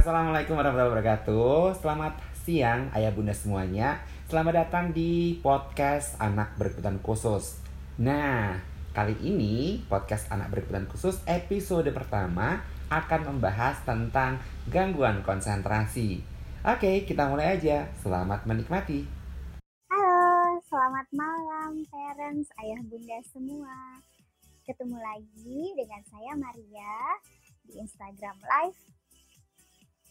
Assalamualaikum warahmatullahi wabarakatuh. Selamat siang ayah bunda semuanya. Selamat datang di podcast anak berkebutuhan khusus. Nah, kali ini podcast anak berkebutuhan khusus episode pertama akan membahas tentang gangguan konsentrasi. Oke, kita mulai aja. Selamat menikmati. Halo, selamat malam parents, ayah bunda semua. Ketemu lagi dengan saya Maria di Instagram Live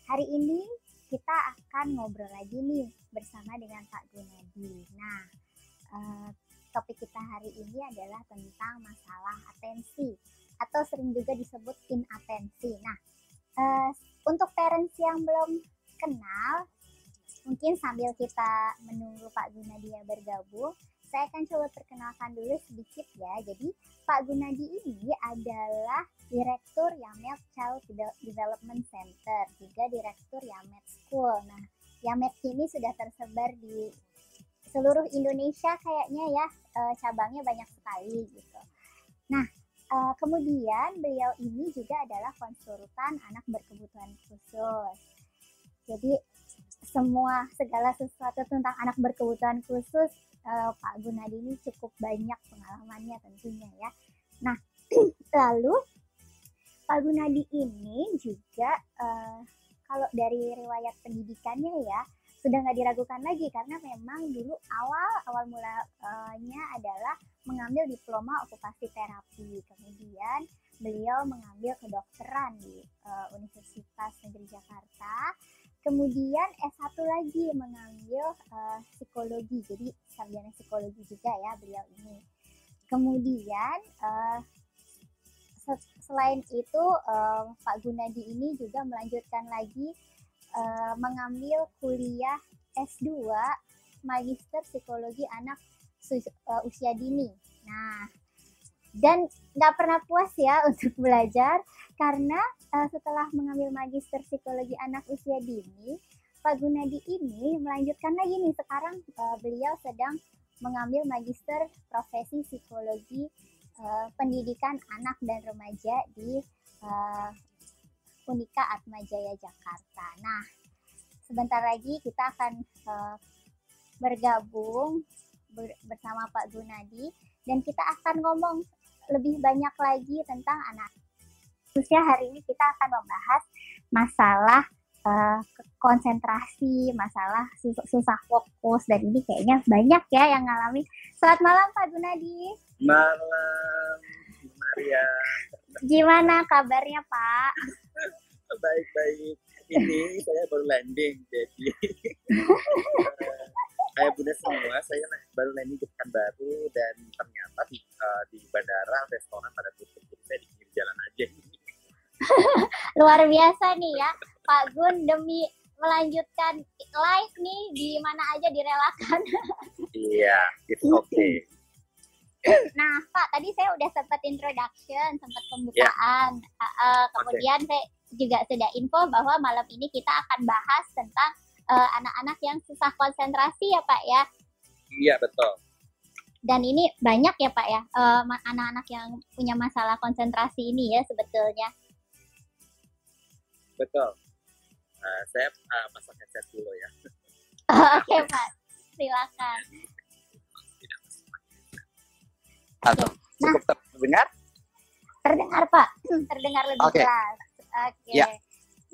Hari ini kita akan ngobrol lagi nih bersama dengan Pak Gunadi. Nah, eh, topik kita hari ini adalah tentang masalah atensi atau sering juga disebut inatensi. Nah, eh, untuk parents yang belum kenal, mungkin sambil kita menunggu Pak Gunadi bergabung, saya akan coba perkenalkan dulu sedikit ya. Jadi Pak Gunadi ini adalah Direktur Yamet Child Development Center, juga Direktur Yamet School. Nah, Yamet ini sudah tersebar di seluruh Indonesia kayaknya ya, e, cabangnya banyak sekali gitu. Nah, e, kemudian beliau ini juga adalah konsultan anak berkebutuhan khusus. Jadi semua segala sesuatu tentang anak berkebutuhan khusus uh, Pak Gunadi ini cukup banyak pengalamannya tentunya ya. Nah, lalu Pak Gunadi ini juga uh, kalau dari riwayat pendidikannya ya sudah nggak diragukan lagi karena memang dulu awal awal mulanya adalah mengambil diploma okupasi terapi kemudian beliau mengambil kedokteran di uh, Universitas Negeri Jakarta Kemudian S1 lagi mengambil uh, psikologi, jadi sarjana psikologi juga ya beliau ini. Kemudian uh, selain itu uh, Pak Gunadi ini juga melanjutkan lagi uh, mengambil kuliah S2 Magister Psikologi Anak uh, Usia Dini. Nah, dan nggak pernah puas ya untuk belajar karena uh, setelah mengambil magister psikologi anak usia dini Pak Gunadi ini melanjutkan lagi nih sekarang uh, beliau sedang mengambil magister profesi psikologi uh, pendidikan anak dan remaja di uh, Unika Atmajaya Jakarta. Nah, sebentar lagi kita akan uh, bergabung ber bersama Pak Gunadi dan kita akan ngomong lebih banyak lagi tentang anak. Khususnya hari ini kita akan membahas masalah uh, konsentrasi, masalah susah, susah fokus dan ini kayaknya banyak ya yang ngalamin. Selamat malam Pak Gunadi. Malam Maria. Gimana kabarnya Pak? Baik-baik. Ini saya baru landing jadi kayak bunda semua saya baru landing di baru dan ternyata di, uh, di bandara restoran pada tutup jadi saya di pinggir jalan aja. Luar biasa nih ya. Pak Gun demi melanjutkan live nih di mana aja direlakan. Iya it's okay nah Pak tadi saya udah sempat introduction sempat pembukaan. Yeah. uh, uh, kemudian okay. saya juga sudah info bahwa malam ini kita akan bahas tentang anak-anak uh, yang susah konsentrasi ya Pak ya. Iya betul. Dan ini banyak ya Pak ya anak eh, anak-anak yang punya masalah konsentrasi ini ya sebetulnya. Betul. Uh, saya uh, pasang headset dulu ya. Oke okay, Pak, silakan. Halo, nah, cukup terdengar? Terdengar Pak, terdengar lebih okay. jelas. Oke. Okay. Ya.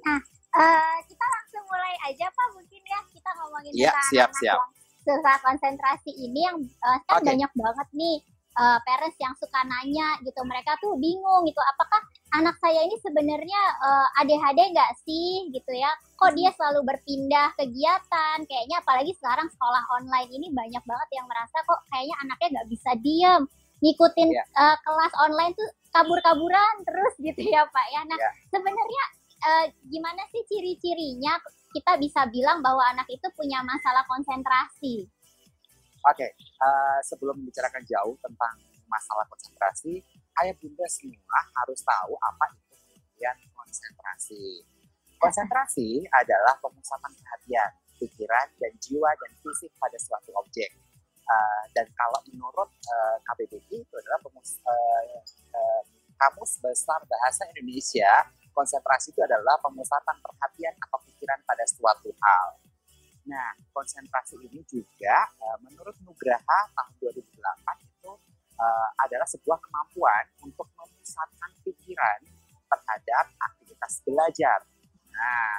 Nah, uh, kita langsung mulai aja Pak mungkin ya kita ngomongin ya, tentang siap, anak siap. yang susah konsentrasi ini yang uh, kan okay. banyak banget nih uh, parents yang suka nanya gitu mereka tuh bingung gitu apakah anak saya ini sebenarnya uh, ADHD nggak sih gitu ya kok dia selalu berpindah kegiatan kayaknya apalagi sekarang sekolah online ini banyak banget yang merasa kok kayaknya anaknya nggak bisa diem ngikutin yeah. Iya. uh, kelas online tuh kabur-kaburan terus gitu ya Pak ya nah yeah. sebenarnya uh, gimana sih ciri-cirinya kita bisa bilang bahwa anak itu punya masalah konsentrasi? Oke, okay. uh, eh, sebelum membicarakan jauh tentang masalah konsentrasi, ayah bunda semua harus tahu apa itu kemudian konsentrasi. Konsentrasi adalah pemusatan perhatian, pikiran, dan jiwa dan fisik pada suatu objek. Uh, dan kalau menurut uh, KBBI itu adalah pemus, uh, uh, Kamus Besar Bahasa Indonesia konsentrasi itu adalah pemusatan perhatian atau pikiran pada suatu hal. Nah, konsentrasi ini juga uh, menurut Nugraha tahun 2008 itu uh, adalah sebuah kemampuan untuk memusatkan pikiran terhadap aktivitas belajar. Nah,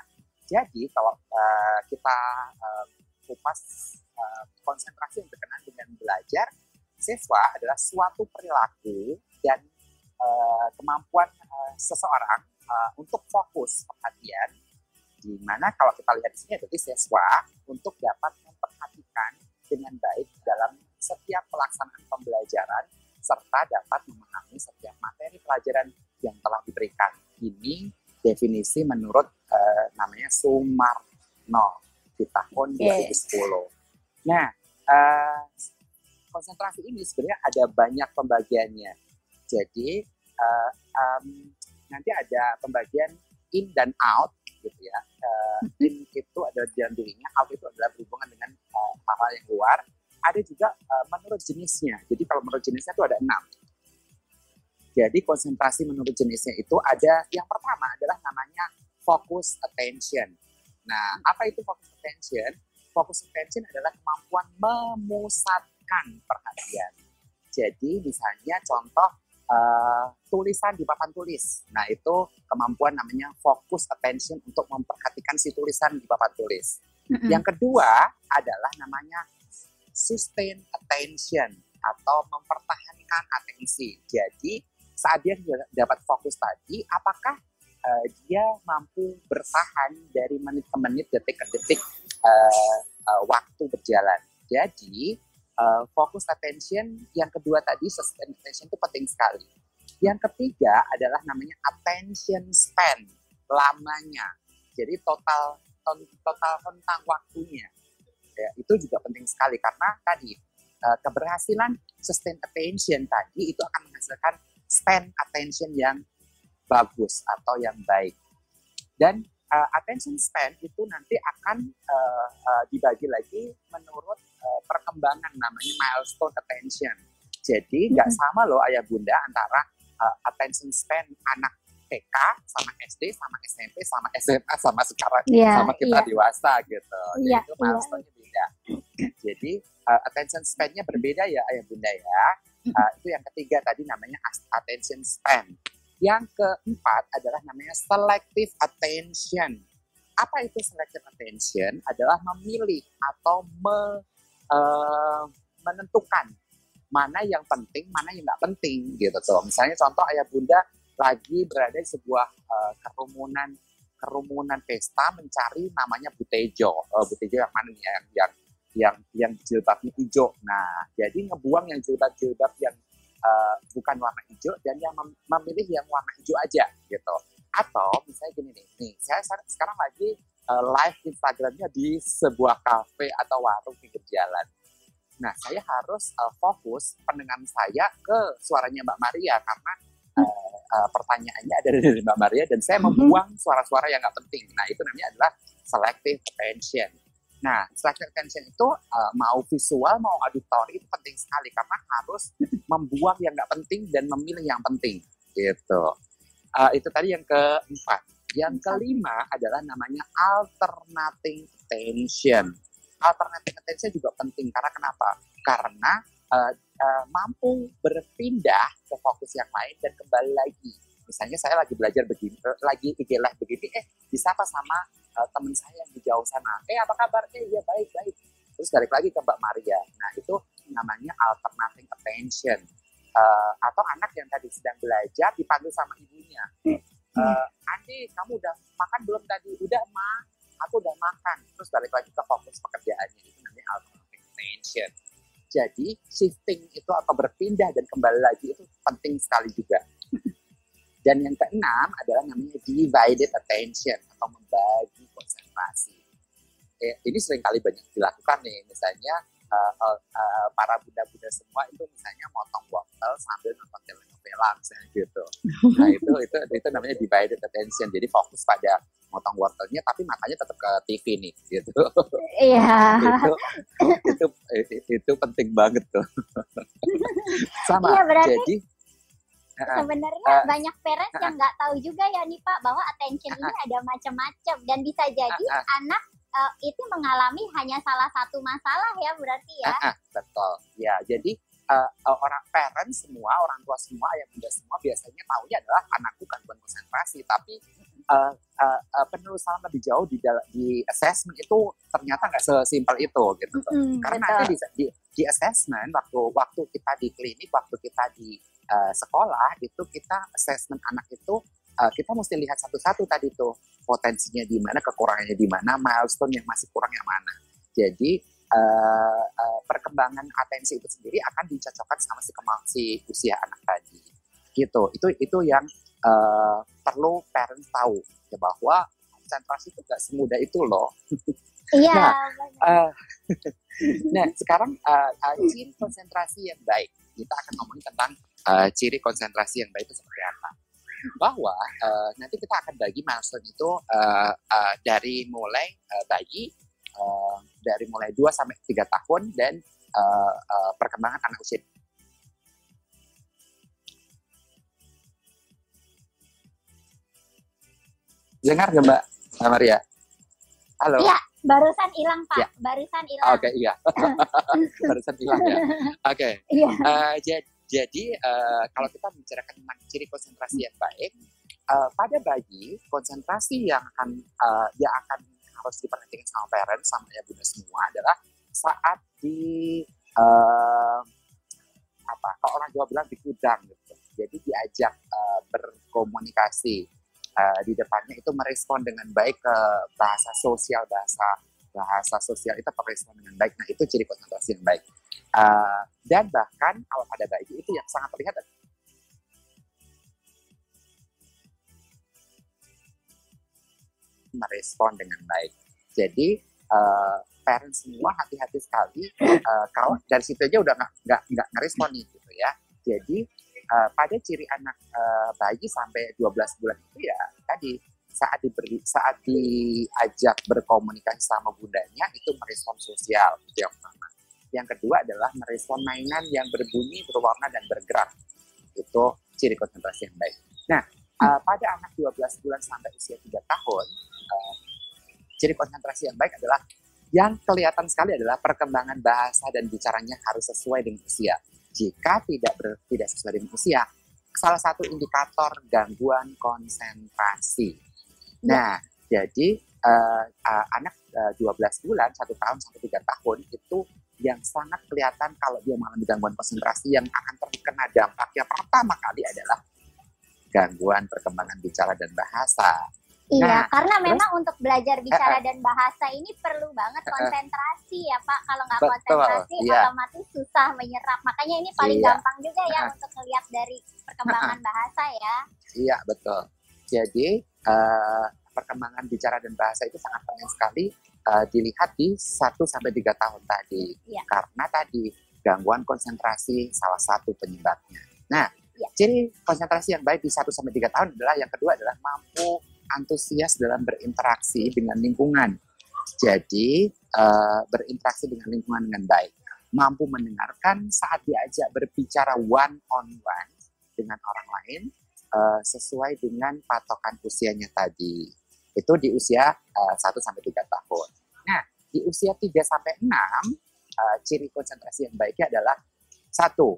jadi kalau uh, kita kupas konsentrasi yang berkenaan dengan belajar, siswa adalah suatu perilaku dan kemampuan seseorang uh, untuk fokus perhatian di mana kalau kita lihat di sini jadi siswa untuk dapat memperhatikan dengan baik dalam setiap pelaksanaan pembelajaran serta dapat memahami setiap materi pelajaran yang telah diberikan. Ini definisi menurut uh, namanya Sumarno di tahun yes. 2010. Nah, uh, konsentrasi ini sebenarnya ada banyak pembagiannya. Jadi uh, um, nanti ada pembagian in dan out gitu ya. Uh, in itu adalah dalam dirinya, out itu adalah berhubungan dengan hal-hal uh, yang luar ada juga uh, menurut jenisnya. Jadi kalau menurut jenisnya itu ada enam. Jadi konsentrasi menurut jenisnya itu ada yang pertama adalah namanya focus attention. Nah, apa itu focus attention? Focus attention adalah kemampuan memusatkan perhatian. Jadi misalnya contoh uh, tulisan di papan tulis. Nah, itu kemampuan namanya focus attention untuk memperhatikan si tulisan di papan tulis. Mm -hmm. Yang kedua adalah namanya sustain attention atau mempertahankan atensi. Jadi saat dia dapat fokus tadi, apakah uh, dia mampu bertahan dari menit ke menit, detik ke detik uh, uh, waktu berjalan. Jadi uh, fokus attention yang kedua tadi sustain attention itu penting sekali. Yang ketiga adalah namanya attention span, lamanya. Jadi total total tentang waktunya ya, itu juga penting sekali karena tadi uh, keberhasilan sustain attention tadi itu akan menghasilkan spend attention yang bagus atau yang baik dan uh, attention span itu nanti akan uh, uh, dibagi lagi menurut uh, perkembangan namanya milestone attention jadi nggak sama loh ayah bunda antara uh, attention span anak TK sama SD sama SMP sama SMA sama sekarang yeah, sama kita yeah. dewasa gitu. Yeah, itu iya. milestone yeah. beda. Jadi uh, attention span-nya berbeda ya ayah bunda ya. Uh, itu yang ketiga tadi namanya attention span. Yang keempat adalah namanya selective attention. Apa itu selective attention? Adalah memilih atau me, uh, menentukan mana yang penting, mana yang nggak penting gitu tuh. Misalnya contoh ayah bunda lagi berada di sebuah uh, kerumunan kerumunan pesta mencari namanya butejo. Uh, butejo yang mana nih yang yang yang yang jilbabnya hijau. Nah, jadi ngebuang yang jilbab-jilbab yang uh, bukan warna hijau dan yang mem memilih yang warna hijau aja gitu. Atau misalnya gini nih, nih saya sekarang lagi uh, live Instagramnya di sebuah kafe atau warung pinggir jalan. Nah, saya harus uh, fokus pendengar saya ke suaranya Mbak Maria karena uh, uh, pertanyaannya ada dari Mbak Maria dan saya mm-hmm. membuang suara-suara yang nggak penting. Nah itu namanya adalah selective attention. Nah, selective attention itu uh, mau visual mau auditory itu penting sekali karena harus membuang yang nggak penting dan memilih yang penting. Gitu. Uh, itu tadi yang keempat. Yang kelima adalah namanya alternating attention. Alternating attention juga penting karena kenapa? Karena uh, uh, mampu berpindah ke fokus yang lain dan kembali lagi. Misalnya saya lagi belajar begini, uh, lagi IG live begini, eh disapa sama uh, teman saya yang di jauh sana. Eh apa kabar? Eh ya baik baik. Terus balik lagi ke Mbak Maria. Nah itu namanya alternating attention. Uh, atau anak yang tadi sedang belajar dipanggil sama ibunya. Uh, Andi, kamu udah makan belum tadi? Udah, Ma. Aku udah makan. Terus balik lagi ke fokus pekerjaannya. Itu namanya alternating attention. Jadi shifting itu atau berpindah dan kembali lagi itu penting sekali juga. Dan yang keenam adalah namanya divided attention atau membagi konsentrasi. Eh, ini sering kali banyak dilakukan nih, misalnya uh, uh, uh, para bunda-bunda semua itu misalnya motong wortel sambil nonton telenovela misalnya gitu. Nah itu itu itu namanya divided attention. Jadi fokus pada motong wortelnya tapi matanya tetap ke TV nih gitu. Iya. itu, itu itu penting banget tuh. Sama. Iya, berarti, Jadi sebenarnya uh, banyak parents uh, yang nggak tahu juga ya nih Pak bahwa attention uh, ini ada macam-macam. Dan bisa jadi uh, uh, anak uh, itu mengalami hanya salah satu masalah ya berarti ya. Uh, uh, betul. Ya, jadi uh, orang parents semua, orang tua semua, yang bunda semua biasanya tahunya adalah anakku gangguan konsentrasi, tapi uh, uh, uh, penelusuran lebih jauh di di assessment itu ternyata nggak sesimpel itu gitu. Mm, Karena nanti di, di, di assessment waktu waktu kita di klinik, waktu kita di uh, sekolah itu kita assessment anak itu uh, kita mesti lihat satu-satu tadi tuh potensinya di mana, kekurangannya di mana, milestone yang masih kurang yang mana. Jadi uh, uh, perkembangan atensi itu sendiri akan dicocokkan sama si si usia anak tadi. Gitu. Itu itu yang uh, perlu parents tahu ya bahwa konsentrasi itu gak semudah itu loh. Iya nah, uh, nah sekarang uh, uh, konsentrasi yang baik. Kita akan ngomongin tentang uh, ciri konsentrasi yang baik itu seperti apa bahwa uh, nanti kita akan bagi milestone itu uh, uh, dari mulai uh, bayi uh, dari mulai 2 sampai 3 tahun dan uh, uh, perkembangan anak usia Dengar nggak Mbak Maria? Halo. Iya, barusan hilang Pak. Ya. Barusan hilang. Oke, okay, iya. barusan hilang ya. Oke. Okay. Iya. Uh, jadi, jadi uh, kalau kita membicarakan tentang ciri konsentrasi yang baik, uh, pada bayi konsentrasi yang akan uh, yang akan harus diperhatikan sama parents sama ya bunda semua adalah saat di uh, apa kalau orang Jawa bilang di gudang gitu. Jadi diajak uh, berkomunikasi uh, di depannya itu merespon dengan baik ke bahasa sosial bahasa bahasa sosial itu merespon dengan baik nah itu ciri konsentrasi yang baik uh, dan bahkan kalau pada bayi itu yang sangat terlihat merespon dengan baik. Jadi uh, parents semua hati-hati sekali uh, kalau dari situ aja udah nggak nggak ngerespon nih gitu ya. Jadi uh, pada ciri anak uh, bayi sampai 12 bulan itu ya tadi saat diberi saat diajak berkomunikasi sama bundanya itu merespon sosial itu yang pertama. Yang kedua adalah merespon mainan yang berbunyi, berwarna dan bergerak. Itu ciri konsentrasi yang baik. Nah, uh, pada anak 12 bulan sampai usia 3 tahun uh, ciri konsentrasi yang baik adalah yang kelihatan sekali adalah perkembangan bahasa dan bicaranya harus sesuai dengan usia. Jika tidak ber, tidak sesuai dengan usia, salah satu indikator gangguan konsentrasi. Ya. Nah, jadi uh, uh, anak uh, 12 bulan, satu tahun sampai tiga tahun itu yang sangat kelihatan kalau dia mengalami gangguan konsentrasi yang akan terkena dampaknya pertama kali adalah gangguan perkembangan bicara dan bahasa. Iya, nah, karena terus, memang untuk belajar bicara uh, dan bahasa ini perlu banget konsentrasi ya Pak. Kalau nggak konsentrasi iya. otomatis susah menyerap. Makanya ini paling iya. gampang juga ya uh, untuk melihat dari perkembangan uh, bahasa ya. Iya betul. Jadi uh, perkembangan bicara dan bahasa itu sangat penting sekali uh, dilihat di 1 sampai tiga tahun tadi. Iya. Karena tadi gangguan konsentrasi salah satu penyebabnya. Nah, ya. ciri konsentrasi yang baik di 1 sampai tiga tahun adalah yang kedua adalah mampu antusias dalam berinteraksi dengan lingkungan. Jadi uh, berinteraksi dengan lingkungan dengan baik, mampu mendengarkan saat diajak berbicara one on one dengan orang lain uh, sesuai dengan patokan usianya tadi. Itu di usia uh, 1 sampai 3 tahun. Nah, di usia 3 sampai 6 uh, ciri konsentrasi yang baiknya adalah satu,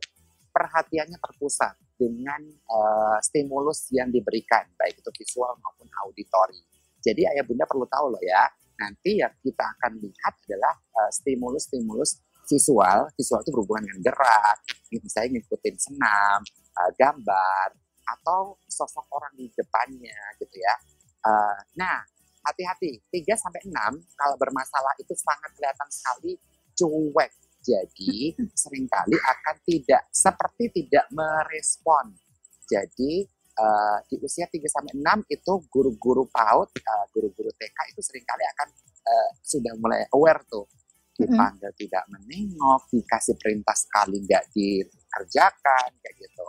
perhatiannya terpusat dengan uh, stimulus yang diberikan, baik itu visual maupun auditori. Jadi ayah bunda perlu tahu loh ya, nanti yang kita akan lihat adalah uh, stimulus-stimulus visual. Visual itu berhubungan dengan gerak, misalnya ngikutin senam, uh, gambar, atau sosok orang di depannya gitu ya. Uh, nah, hati-hati, 3 sampai 6 kalau bermasalah itu sangat kelihatan sekali cuek jadi sering kali akan tidak seperti tidak merespon. Jadi uh, di usia 3 sampai 6 itu guru-guru PAUD, uh, guru-guru TK itu sering kali akan uh, sudah mulai aware tuh. Dipanggil mm-hmm. tidak menengok, dikasih perintah sekali nggak dikerjakan kayak gitu.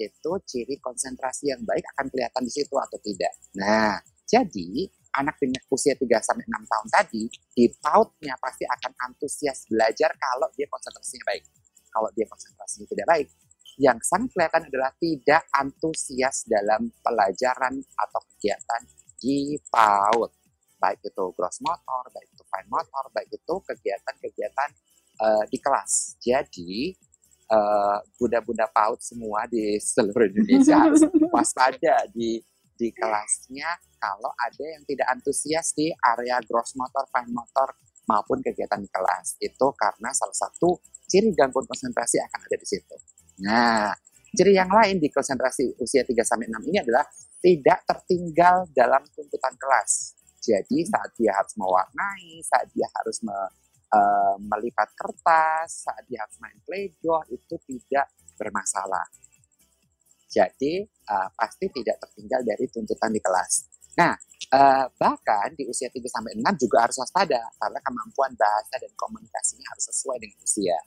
Itu ciri konsentrasi yang baik akan kelihatan di situ atau tidak. Nah, jadi anak dengan usia 3 sampai 6 tahun tadi di pautnya pasti akan antusias belajar kalau dia konsentrasinya baik. Kalau dia konsentrasinya tidak baik, yang sangat kelihatan adalah tidak antusias dalam pelajaran atau kegiatan di PAUD. Baik itu gross motor, baik itu fine motor, baik itu kegiatan-kegiatan uh, di kelas. Jadi, uh, bunda-bunda PAUD semua di seluruh Indonesia harus waspada di di kelasnya kalau ada yang tidak antusias di area gross motor, fine motor maupun kegiatan di kelas. Itu karena salah satu ciri gangguan konsentrasi akan ada di situ. Nah, ciri yang lain di konsentrasi usia 3 sampai 6 ini adalah tidak tertinggal dalam tuntutan kelas. Jadi saat dia harus mewarnai, saat dia harus me, uh, melipat kertas, saat dia harus main play-doh itu tidak bermasalah. Jadi uh, pasti tidak tertinggal dari tuntutan di kelas. Nah, uh, bahkan di usia 3 sampai 6 juga harus waspada karena kemampuan bahasa dan komunikasinya harus sesuai dengan usia.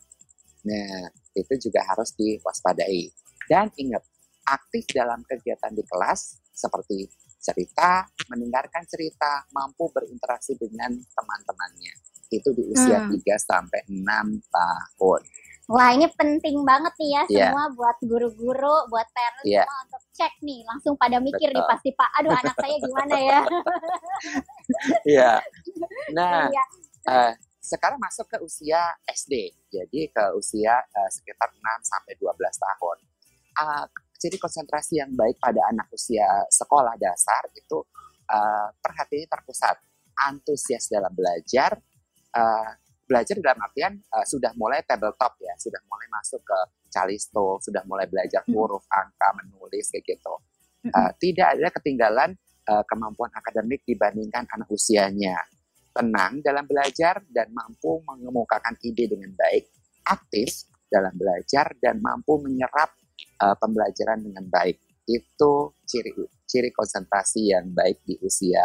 Nah, itu juga harus diwaspadai. Dan ingat, aktif dalam kegiatan di kelas seperti cerita, mendengarkan cerita, mampu berinteraksi dengan teman-temannya. Itu di usia hmm. 3 sampai 6 tahun. Wah ini penting banget nih ya yeah. semua buat guru-guru, buat parents yeah. semua untuk cek nih langsung pada mikir Betul. nih pasti Pak, aduh anak saya gimana ya? Iya. nah, yeah. uh, sekarang masuk ke usia SD, jadi ke usia uh, sekitar 6 sampai 12 tahun. Uh, jadi konsentrasi yang baik pada anak usia sekolah dasar itu uh, perhatiannya terpusat, antusias dalam belajar, uh, belajar dalam artian uh, sudah mulai tabletop ya, sudah mulai masuk ke calisto, sudah mulai belajar huruf, angka, menulis kayak gitu. Uh, tidak ada ketinggalan uh, kemampuan akademik dibandingkan anak usianya. Tenang dalam belajar dan mampu mengemukakan ide dengan baik, aktif dalam belajar dan mampu menyerap uh, pembelajaran dengan baik. Itu ciri ciri konsentrasi yang baik di usia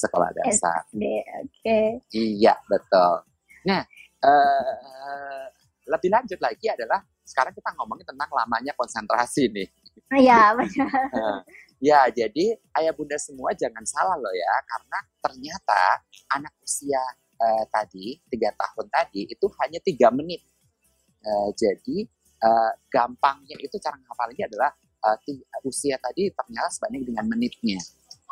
sekolah dasar. Oke. Okay. Iya, betul. Nah, uh, lebih lanjut lagi adalah sekarang kita ngomongin tentang lamanya konsentrasi nih. Iya, benar. ya, jadi ayah bunda semua jangan salah loh ya, karena ternyata anak usia uh, tadi tiga tahun tadi itu hanya tiga menit. Uh, jadi uh, gampangnya itu cara ngapalinnya adalah uh, usia tadi ternyata sebanding dengan menitnya.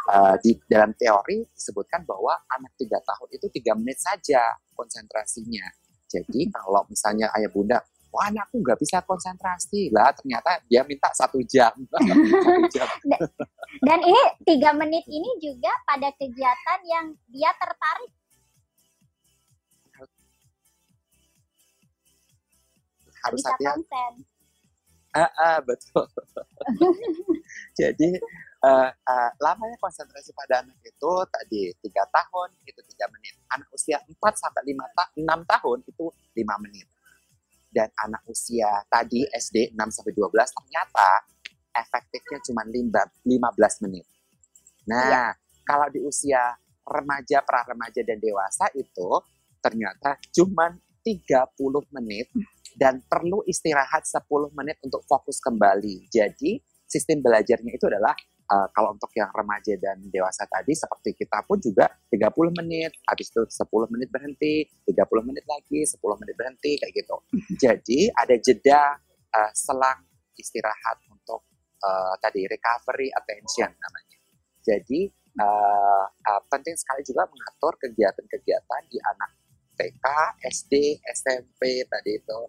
Uh, di dalam teori disebutkan bahwa anak tiga tahun itu tiga menit saja konsentrasinya. Jadi kalau misalnya ayah bunda, wah anakku nggak bisa konsentrasi lah, ternyata dia minta satu jam. jam. Dan ini tiga menit ini juga pada kegiatan yang dia tertarik. Harus konsen. Ah, ah, betul. Jadi uh, uh, lamanya konsentrasi pada anak itu tadi tiga tahun itu tiga menit anak usia 4 sampai lima ta 6 tahun itu lima menit dan anak usia tadi SD 6 sampai 12 ternyata efektifnya cuma 15 menit nah ya. kalau di usia remaja pra remaja dan dewasa itu ternyata cuma 30 menit dan perlu istirahat 10 menit untuk fokus kembali. Jadi sistem belajarnya itu adalah uh, kalau untuk yang remaja dan dewasa tadi seperti kita pun juga 30 menit, habis itu 10 menit berhenti, 30 menit lagi, 10 menit berhenti kayak gitu. Jadi ada jeda uh, selang istirahat untuk uh, tadi recovery attention namanya. Jadi uh, uh, penting sekali juga mengatur kegiatan-kegiatan di anak TK, SD, SMP tadi itu,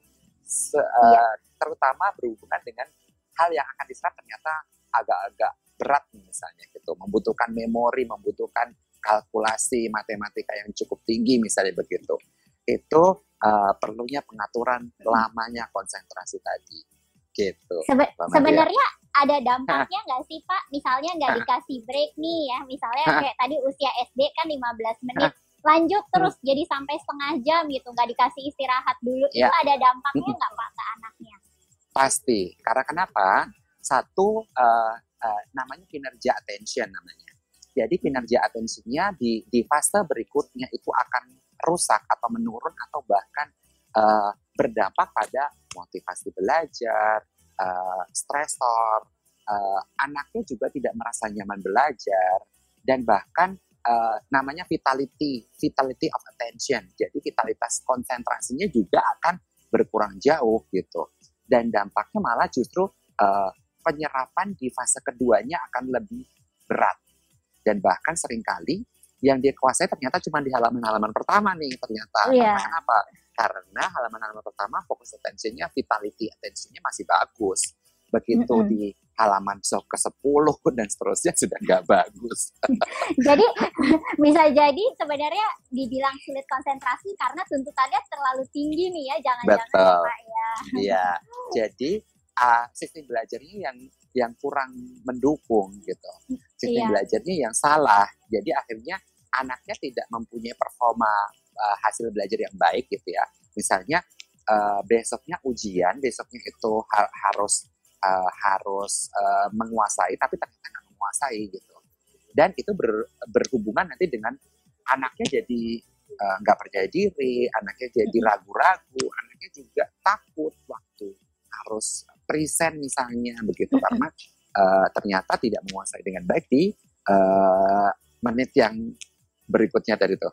Se, uh, iya. terutama berhubungan dengan hal yang akan diserap ternyata agak-agak berat misalnya gitu, membutuhkan memori, membutuhkan kalkulasi matematika yang cukup tinggi misalnya begitu. Itu uh, perlunya pengaturan lamanya konsentrasi tadi. Gitu. Sebe sebenarnya ada dampaknya nggak sih Pak? Misalnya nggak dikasih break nih ya, misalnya kayak tadi usia SD kan 15 menit, lanjut terus hmm. jadi sampai setengah jam gitu, nggak dikasih istirahat dulu, ya. itu ada dampaknya nggak Pak ke anaknya? Pasti, karena kenapa? Satu, uh, uh, namanya kinerja attention namanya. Jadi kinerja attentionnya di, di fase berikutnya itu akan rusak atau menurun atau bahkan uh, berdampak pada motivasi belajar, uh, stresor, uh, anaknya juga tidak merasa nyaman belajar, dan bahkan uh, namanya vitality, vitality of attention. Jadi vitalitas konsentrasinya juga akan berkurang jauh gitu. dan dampaknya malah justru uh, penyerapan di fase keduanya akan lebih berat dan bahkan sering kali yang dia kuasai ternyata cuma di halaman-halaman pertama nih ternyata Iya. karena kenapa karena halaman-halaman pertama fokus attentionnya vitality attentionnya masih bagus begitu Mm-mm. di halaman sok ke 10 dan seterusnya sudah nggak bagus Jadi bisa jadi sebenarnya dibilang sulit konsentrasi karena tuntutannya terlalu tinggi nih ya, jangan-jangan ya, Betul. Pak ya. Iya, jadi uh, sistem belajarnya yang yang kurang mendukung gitu. Sistem Iya. belajarnya yang salah. Jadi akhirnya anaknya tidak mempunyai performa uh, hasil belajar yang baik gitu ya. Misalnya uh, besoknya ujian, besoknya itu ha- harus uh, harus uh, menguasai, tapi ternyata nggak menguasai gitu. Dan itu ber- berhubungan nanti dengan anaknya jadi uh, nggak percaya diri, anaknya jadi ragu-ragu, anaknya juga takut waktu harus present misalnya begitu karena uh, ternyata tidak menguasai dengan baik di uh, menit yang berikutnya dari itu.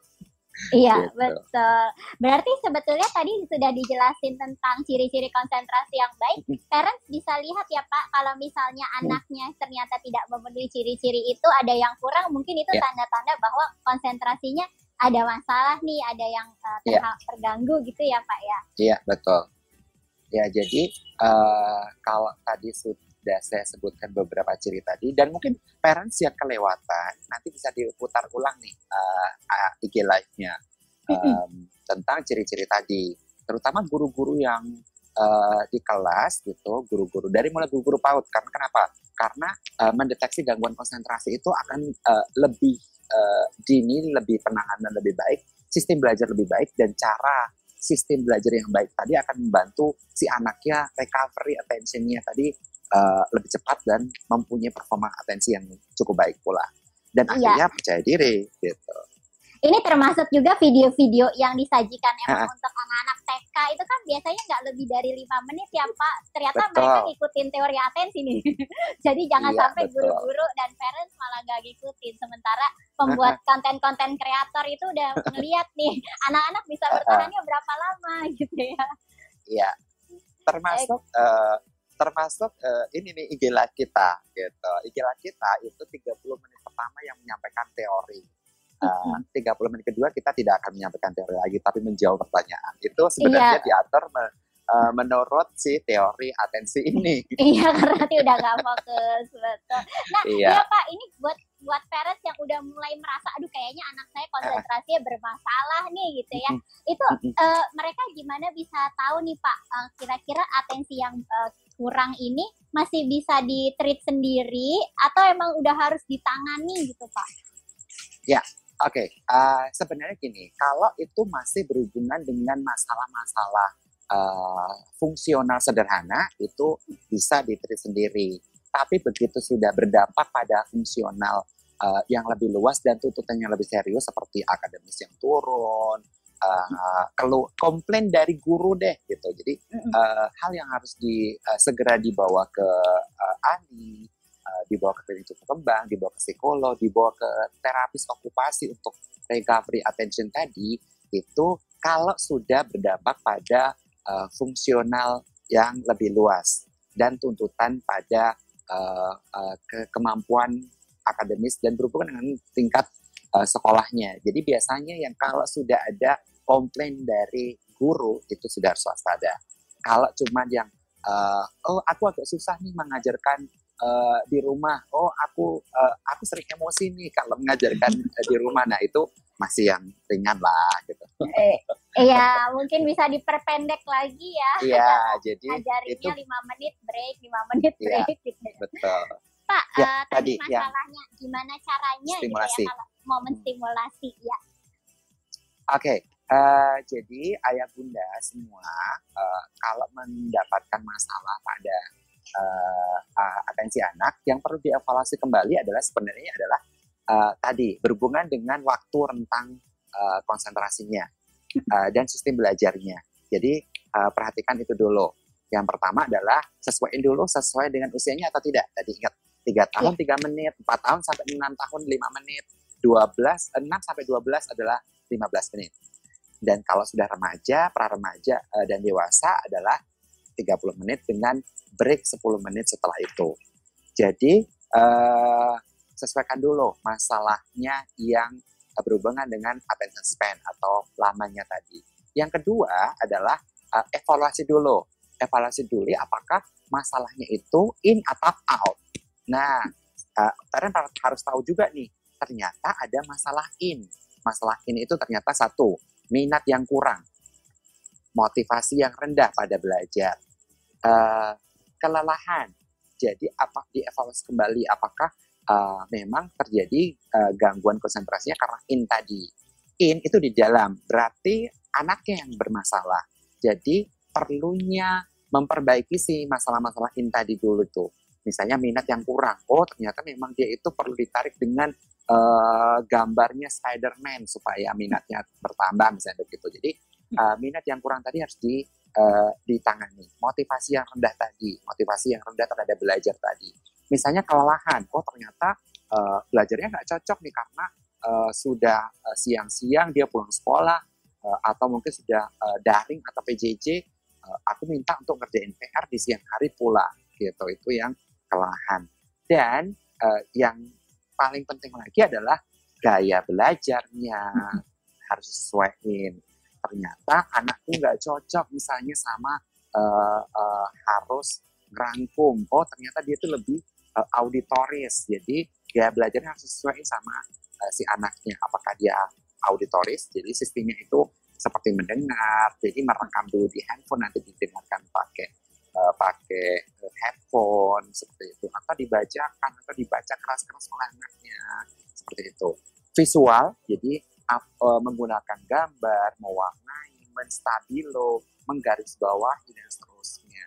Iya, Gitu. betul. Berarti sebetulnya tadi sudah dijelasin tentang ciri-ciri konsentrasi yang baik. Mm. Parents bisa lihat ya Pak, kalau misalnya anaknya ternyata tidak memenuhi ciri-ciri itu, ada yang kurang, mungkin itu Ya. tanda-tanda bahwa konsentrasinya ada masalah nih, ada yang uh, Ya. terganggu gitu ya Pak ya. Iya betul. Ya jadi uh, kalau tadi sudah saya sebutkan beberapa ciri tadi dan mungkin parents yang kelewatan nanti bisa diputar ulang nih uh, uh, IG live-nya um, tentang ciri-ciri tadi. Terutama guru-guru yang uh, di kelas gitu, guru-guru dari mulai guru-guru PAUD. Karena kenapa? Karena uh, mendeteksi gangguan konsentrasi itu akan uh, lebih uh, dini, lebih penanganan lebih baik, sistem belajar lebih baik dan cara sistem belajar yang baik tadi akan membantu si anaknya recovery attention-nya tadi uh, lebih cepat dan mempunyai performa atensi yang cukup baik pula. Dan Iya. akhirnya percaya diri gitu. Ini termasuk juga video-video yang disajikan emang Ha-ha. untuk anak-anak TK itu kan biasanya nggak lebih dari lima menit ya Pak. Ternyata Betul. mereka ngikutin teori atensi nih. Jadi jangan Iya, sampai guru-guru dan parents malah nggak ngikutin. Sementara pembuat konten-konten kreator itu udah ngeliat nih anak-anak bisa bertahannya berapa lama gitu ya. Iya. Termasuk eh, termasuk eh, ini nih IG live kita gitu. IG live kita itu 30 menit pertama yang menyampaikan teori. Eh, 30 menit kedua kita tidak akan menyampaikan teori lagi tapi menjawab pertanyaan. Itu sebenarnya diatur me- eh, menurut si teori atensi ini. Iya karena nanti udah nggak fokus betul. Nah Iya. ya Pak ini buat buat parents yang udah mulai merasa aduh kayaknya anak saya konsentrasinya bermasalah nih gitu ya. Itu eh, mereka gimana bisa tahu nih Pak eh, kira-kira atensi yang eh, kurang ini masih bisa di treat sendiri atau emang udah harus ditangani gitu Pak? Oke, eh, sebenarnya gini, kalau itu masih berhubungan dengan masalah-masalah eh, fungsional sederhana, itu bisa diterima sendiri. Tapi begitu sudah berdampak pada fungsional eh, yang lebih luas dan tuntutan yang lebih serius, seperti akademis yang turun, eh, kelu komplain dari guru deh, gitu. Jadi eh, hal yang harus di eh, segera dibawa ke eh, ahli, eh, dibawa ke klinik tumbuh kembang, dibawa ke psikolog, dibawa ke terapis okupasi untuk recovery attention tadi itu kalau sudah berdampak pada eh, fungsional yang lebih luas dan tuntutan pada eh, eh, ke- kemampuan akademis dan berhubungan dengan tingkat eh, sekolahnya. Jadi biasanya yang kalau sudah ada komplain dari guru itu sudah harus waspada. Kalau cuma yang eh, oh aku agak susah nih mengajarkan eh, di rumah. Oh aku eh, aku sering emosi nih kalau mengajarkan eh, di rumah. Nah itu masih yang ringan lah gitu. Eh, Iya mungkin bisa diperpendek lagi ya. Iya jadi itu Ajarinnya lima menit break, lima menit Iya. break gitu. betul. Pak, Ya, eh, tadi, yang masalahnya gimana caranya stimulasi. gitu ya kalau mau menstimulasi ya. Oke, eh, jadi ayah bunda semua eh, kalau mendapatkan masalah pada eh, atensi anak, yang perlu dievaluasi kembali adalah sebenarnya adalah eh, tadi berhubungan dengan waktu rentang eh, konsentrasinya eh, dan sistem belajarnya. Jadi eh, perhatikan itu dulu. Yang pertama adalah sesuaiin dulu sesuai dengan usianya atau tidak. Tadi ingat tiga tahun tiga menit, empat tahun sampai enam tahun lima menit, 12 6 sampai 12 adalah 15 menit. Dan kalau sudah remaja, pra remaja dan dewasa adalah 30 menit dengan break 10 menit setelah itu. Jadi uh, sesuaikan dulu masalahnya yang berhubungan dengan attention span atau lamanya tadi. Yang kedua adalah uh, evaluasi dulu. Evaluasi dulu apakah masalahnya itu in atau out. Nah, uh, harus tahu juga nih, ternyata ada masalah in. Masalah in itu ternyata satu, minat yang kurang, motivasi yang rendah pada belajar, uh, kelelahan. Jadi apa dievaluasi kembali apakah uh, memang terjadi uh, gangguan konsentrasinya karena in tadi. In itu di dalam, berarti anaknya yang bermasalah. Jadi perlunya memperbaiki si masalah-masalah in tadi dulu tuh. Misalnya minat yang kurang. Oh ternyata memang dia itu perlu ditarik dengan uh, gambarnya Spider-Man supaya minatnya bertambah misalnya begitu. Jadi uh, minat yang kurang tadi harus di uh, ditangani. Motivasi yang rendah tadi, motivasi yang rendah terhadap belajar tadi. Misalnya kelelahan, oh ternyata uh, belajarnya nggak cocok nih karena uh, sudah uh, siang-siang dia pulang sekolah uh, atau mungkin sudah uh, daring atau PJJ, uh, aku minta untuk ngerjain PR di siang hari pula, gitu. Itu yang kelelahan. Dan uh, yang paling penting lagi adalah gaya belajarnya harus sesuaiin ternyata anakku nggak cocok misalnya sama uh, uh, harus rangkum oh ternyata dia tuh lebih uh, auditoris. Jadi dia belajarnya harus sesuai sama uh, si anaknya. Apakah dia auditoris? Jadi sistemnya itu seperti mendengar. Jadi merekam dulu di handphone nanti didengarkan pakai uh, pakai headphone seperti itu. Atau dibacakan atau dibaca keras-keras oleh anaknya. Seperti itu. Visual jadi uh, menggunakan gambar, mewarnai, menstabilo, menggarisbawahi dan seterusnya.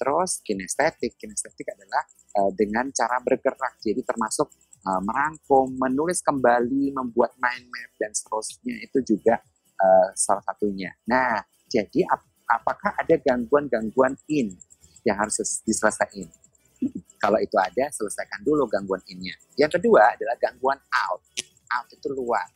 Terus kinestetik, kinestetik adalah uh, dengan cara bergerak, jadi termasuk uh, merangkum, menulis kembali, membuat mind map dan seterusnya itu juga uh, salah satunya. Nah, jadi ap apakah ada gangguan-gangguan in yang harus diselesaikan? Kalau itu ada, selesaikan dulu gangguan innya. Yang kedua adalah gangguan out. Out itu luar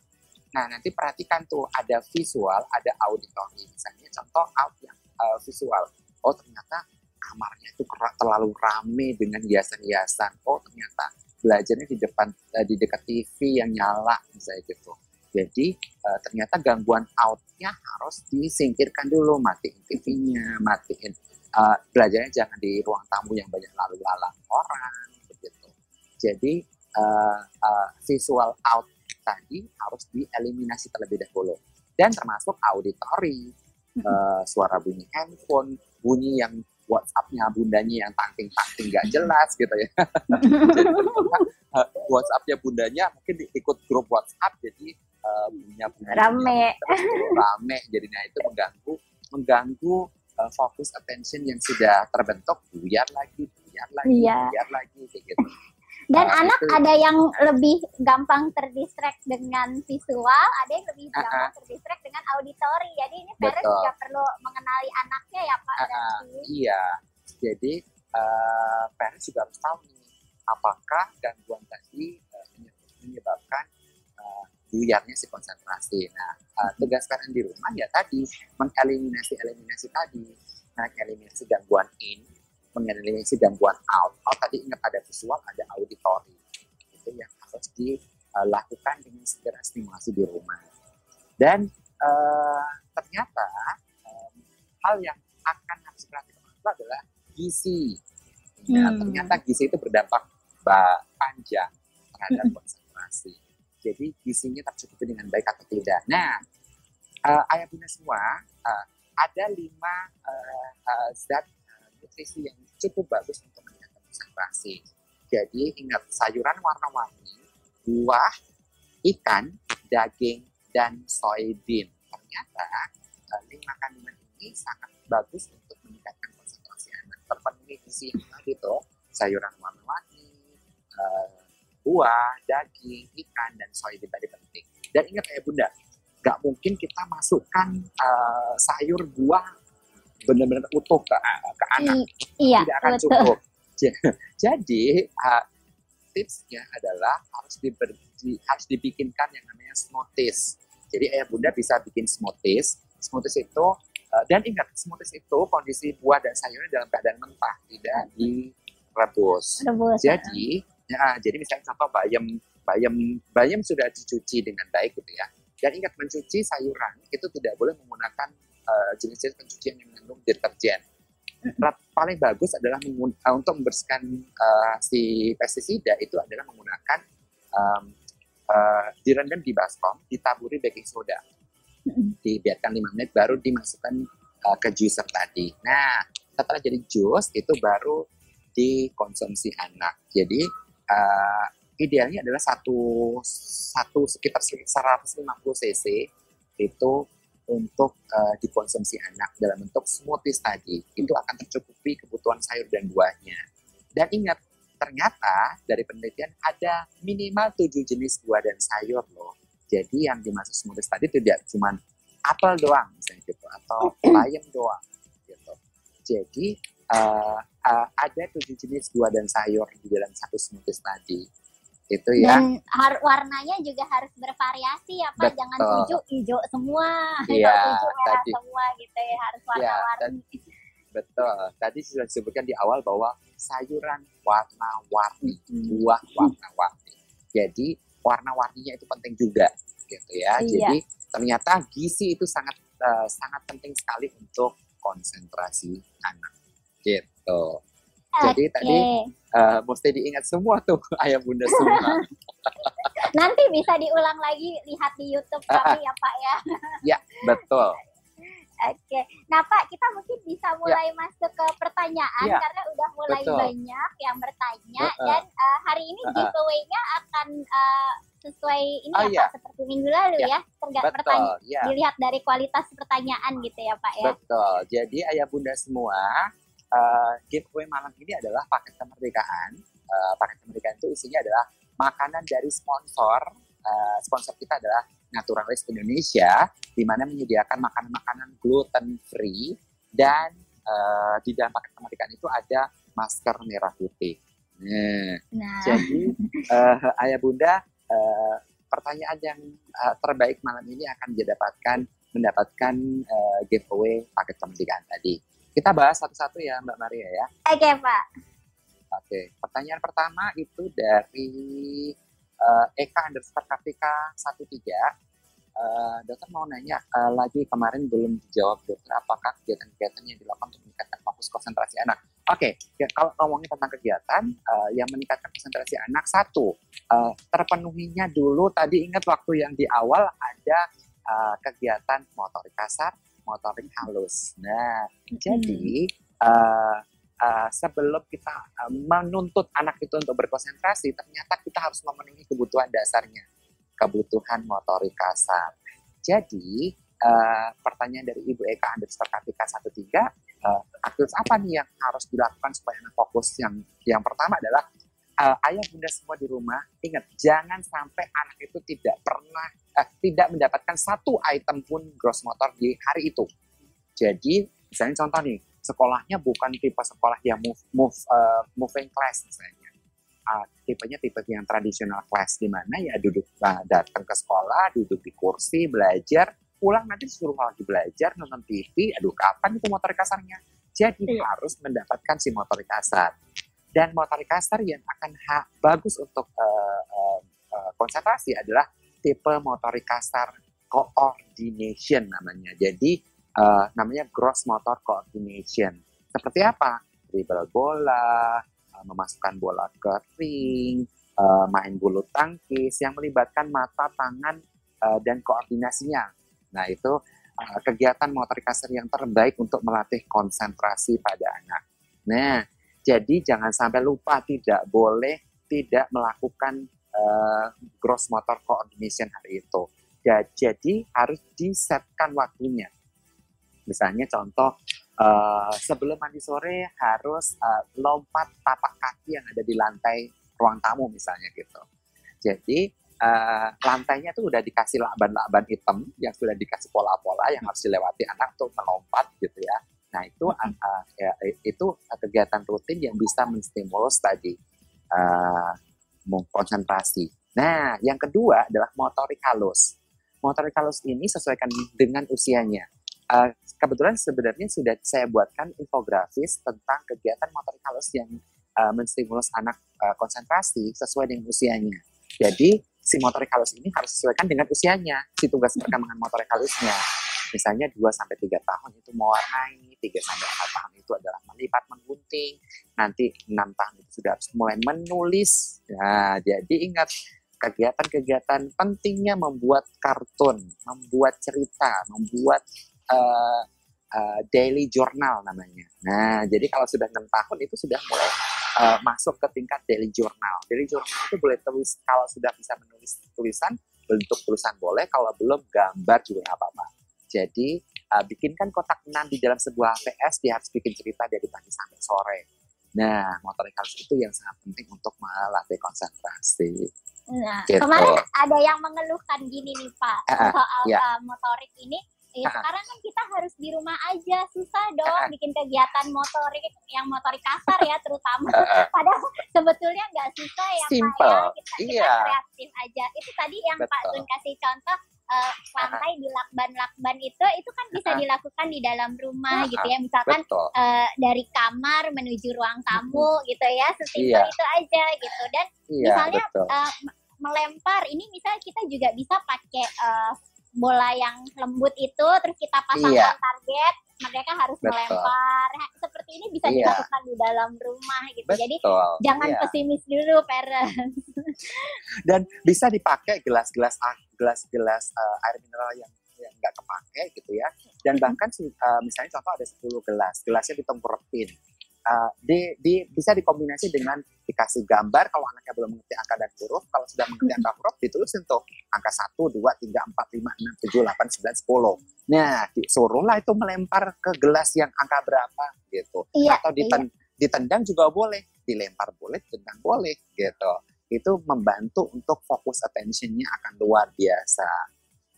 Nah, nanti perhatikan tuh ada visual, ada auditory. Misalnya contoh out yang uh, visual. Oh, ternyata kamarnya itu terlalu rame dengan hiasan-hiasan. Oh, ternyata belajarnya di depan uh, di dekat TV yang nyala misalnya gitu. Jadi uh, ternyata gangguan outnya harus disingkirkan dulu, matiin TV-nya, matiin uh, belajarnya jangan di ruang tamu yang banyak lalu lalang orang begitu. Jadi uh, uh, visual out tadi harus dieliminasi terlebih dahulu. Dan termasuk auditory, uh, suara bunyi handphone, bunyi yang WhatsApp-nya bundanya yang tangting-tangting gak jelas gitu ya. jadi uh, WhatsApp-nya bundanya mungkin ikut grup WhatsApp jadi uh, bunyinya, bunyinya rame rame jadinya itu mengganggu mengganggu uh, fokus attention yang sudah terbentuk buyar lagi buyar lagi iya. buyar lagi kayak gitu. Dan uh, anak itu. ada yang lebih gampang terdistract dengan visual, ada yang lebih uh, gampang terdistract dengan auditori. Jadi ini parents juga perlu mengenali anaknya ya Pak. Uh, iya, jadi uh, parents juga harus tahu nih apakah gangguan tadi uh, menyebabkan uh, buyarnya si konsentrasi. Nah, uh, tugas parents di rumah ya tadi mengeliminasi eliminasi tadi, nah eliminasi gangguan in mengeliminasi gangguan out. Oh tadi ingat ada visual, ada auditory. Itu yang harus dilakukan dengan segera stimulasi di rumah. Dan uh, ternyata um, hal yang akan harus diperhatikan itu adalah gizi. Ya, hmm. Ternyata gizi itu berdampak panjang terhadap hmm. konsentrasi. Jadi gizinya tercukupi dengan baik atau tidak. Nah, uh, ayah bunda semua, uh, ada lima uh, uh, zat nutrisi yang cukup bagus untuk meningkatkan konsentrasi. Jadi ingat sayuran warna-warni, buah, ikan, daging, dan soybean. Ternyata uh, lima kandungan ini sangat bagus untuk meningkatkan konsentrasi anak. Terpenuhi gizi yang tadi tuh, sayuran warna-warni, uh, buah, daging, ikan, dan soybean tadi penting. Dan ingat ya bunda, nggak mungkin kita masukkan uh, sayur buah benar-benar utuh ke, ke anak iya, tidak akan betul. cukup. Jadi uh, tipsnya adalah harus diber, di, harus dibikinkan yang namanya smoothies. Jadi ayah bunda bisa bikin smoothies. Smoothies itu Uh, dan ingat, smoothies itu kondisi buah dan sayurnya dalam keadaan mentah, tidak direbus. Rebus. Jadi, ya, jadi misalnya contoh bayam, bayam, bayam sudah dicuci dengan baik gitu ya. Dan ingat mencuci sayuran itu tidak boleh menggunakan uh, jenis-jenis pencucian yang mengandung deterjen. Paling bagus adalah uh, untuk membersihkan uh, si pestisida itu adalah menggunakan um, uh, direndam di baskom, ditaburi baking soda dibiarkan 5 menit baru dimasukkan uh, ke juicer tadi. Nah, setelah jadi jus itu baru dikonsumsi anak. Jadi uh, idealnya adalah satu satu sekitar 150 cc itu untuk uh, dikonsumsi anak dalam bentuk smoothies tadi. Itu akan tercukupi kebutuhan sayur dan buahnya. Dan ingat, ternyata dari penelitian ada minimal tujuh jenis buah dan sayur loh. Jadi yang dimaksud smoothies tadi tidak cuma apel doang misalnya gitu atau bayam doang gitu. Jadi uh, uh, ada tujuh jenis buah dan sayur di dalam satu smoothies tadi. Itu ya. Dan har- warnanya juga harus bervariasi ya Pak, Betul. jangan tujuh hijau semua, Iya, atau tujuh merah tadi. semua gitu ya, harus Iya, warna-warni. Betul. Tadi sudah disebutkan di awal bahwa sayuran warna-warni, Mm-mm. buah warna-warni. Jadi warna-warninya itu penting juga gitu ya. Iya. Jadi ternyata gizi itu sangat eh, sangat penting sekali untuk konsentrasi anak. Gitu. Jadi Oke. tadi eh, mesti diingat semua tuh ayah bunda semua. Nanti bisa diulang lagi lihat di YouTube kami ya Pak ya. Betul. Oke. Nah Pak, kita mungkin bisa mulai masuk ke pertanyaan Ya, karena udah mulai betul. banyak yang bertanya Heeh. dan eh, hari ini Heeh. giveaway-nya akan eh, sesuai ini Oh, ya iya. Pak, seperti minggu lalu Ya, ya. Terga- pertanyaan. Ya. dilihat dari kualitas pertanyaan gitu ya Pak ya. Betul. Jadi ayah bunda semua, eh, giveaway malam ini adalah paket kemerdekaan. Eh, paket kemerdekaan itu isinya adalah makanan dari sponsor. Eh, sponsor kita adalah Naturalis Indonesia, di mana menyediakan makanan-makanan gluten free dan eh, di dalam paket kemerdekaan itu ada masker merah putih. Nah, Nah, jadi eh, ayah bunda, eh, pertanyaan yang eh, terbaik malam ini akan didapatkan mendapatkan eh, giveaway paket kemerdekaan tadi. Kita bahas satu-satu ya Mbak Maria ya. oke Pak. Oke, pertanyaan pertama itu dari eh, Eka underscore Kartika 13. Eh, dokter mau nanya eh, lagi kemarin belum dijawab dokter apakah kegiatan-kegiatan yang dilakukan untuk meningkatkan fokus konsentrasi anak. Oke, ya, kalau ngomongin tentang kegiatan eh, yang meningkatkan konsentrasi anak satu eh, terpenuhinya dulu tadi ingat waktu yang di awal ada eh, kegiatan motorik kasar, motorik halus. Nah, jadi eh, eh, sebelum kita eh, menuntut anak itu untuk berkonsentrasi, ternyata kita harus memenuhi kebutuhan dasarnya, kebutuhan motorik kasar. Jadi eh, pertanyaan dari Ibu Eka underscore Kartika 13, eh, aktivitas apa nih yang harus dilakukan supaya anak fokus? Yang yang pertama adalah eh, ayah bunda semua di rumah ingat jangan sampai anak itu tidak pernah eh, tidak mendapatkan satu item pun gross motor di hari itu. Jadi misalnya contoh nih sekolahnya bukan tipe sekolah yang move move eh, moving class misalnya. Ah, tipenya tipe yang tradisional class di mana ya duduk nah, datang ke sekolah duduk di kursi belajar pulang nanti suruh lagi belajar nonton TV aduh kapan itu motorik kasarnya jadi Iya. harus mendapatkan si motorik kasar dan motorik kasar yang akan ha- bagus untuk eh, eh, eh, konsentrasi adalah tipe motorik kasar coordination namanya. Jadi eh, namanya gross motor coordination. Seperti apa? Dribble bola eh, memasukkan bola ke ring eh, main bulu tangkis yang melibatkan mata tangan eh, dan koordinasinya. Nah itu uh, kegiatan motorik kasar yang terbaik untuk melatih konsentrasi pada anak. Nah, jadi jangan sampai lupa tidak boleh tidak melakukan uh, gross motor coordination hari itu. Ya, jadi harus disetkan waktunya. Misalnya contoh uh, sebelum mandi sore harus uh, lompat tapak kaki yang ada di lantai ruang tamu misalnya gitu. Jadi uh, lantainya tuh udah dikasih lakban-lakban hitam yang sudah dikasih pola-pola yang harus dilewati anak untuk melompat gitu ya. Nah itu uh, uh, ya, itu kegiatan rutin yang bisa menstimulus tadi uh, konsentrasi. Nah yang kedua adalah motorik halus. Motorik halus ini sesuaikan dengan usianya. uh, kebetulan sebenarnya sudah saya buatkan infografis tentang kegiatan motorik halus yang uh, menstimulus anak uh, konsentrasi sesuai dengan usianya. Jadi si motorik halus ini harus sesuaikan dengan usianya, si tugas perkembangan motorik halusnya. Misalnya 2 sampai 3 tahun itu mewarnai, 3 sampai 4 tahun itu adalah melipat, menggunting, nanti 6 tahun itu sudah harus mulai menulis. Nah, jadi ingat kegiatan-kegiatan pentingnya membuat kartun, membuat cerita, membuat uh, uh, daily journal namanya. Nah, jadi kalau sudah enam tahun itu sudah mulai uh, masuk ke tingkat daily journal. Daily journal itu boleh tulis kalau sudah bisa menulis tulisan, bentuk tulisan boleh, kalau belum gambar juga apa-apa. Jadi uh, bikinkan kotak enam di dalam sebuah PS, dia harus bikin cerita dari pagi sampai sore. Nah, motorik halus itu yang sangat penting untuk melatih konsentrasi. Nah, gitu. kemarin ada yang mengeluhkan gini nih Pak, uh, soal ya. uh, motorik ini ya sekarang kan kita harus di rumah aja susah dong bikin kegiatan motorik yang motorik kasar ya terutama padahal sebetulnya nggak susah ya Simple. Pak ya kita, iya. kita kreatif aja itu tadi yang Betul. Pak Tun kasih contoh uh, lantai di lakban-lakban itu itu kan bisa dilakukan di dalam rumah gitu ya misalkan uh, dari kamar menuju ruang tamu gitu ya sesimpel iya. itu aja gitu dan iya, misalnya uh, melempar ini misalnya kita juga bisa pakai uh, bola yang lembut itu terus kita pasangkan iya. target mereka harus Betul. melempar seperti ini bisa iya. dilakukan di dalam rumah gitu Betul. jadi jangan iya. pesimis dulu parents dan bisa dipakai gelas-gelas gelas-gelas uh, air mineral yang yang nggak kepake gitu ya dan bahkan uh, misalnya contoh ada 10 gelas gelasnya ditengkurepin uh, di, di, bisa dikombinasi dengan dikasih gambar kalau anaknya belum mengerti angka dan huruf. Kalau sudah mengerti angka huruf, ditulis untuk angka 1, 2, 3, 4, 5, 6, 7, 8, 9, 10. Nah, disuruhlah itu melempar ke gelas yang angka berapa gitu. Iya, Atau diten, iya. ditendang juga boleh, dilempar boleh, ditendang boleh gitu. Itu membantu untuk fokus attentionnya akan luar biasa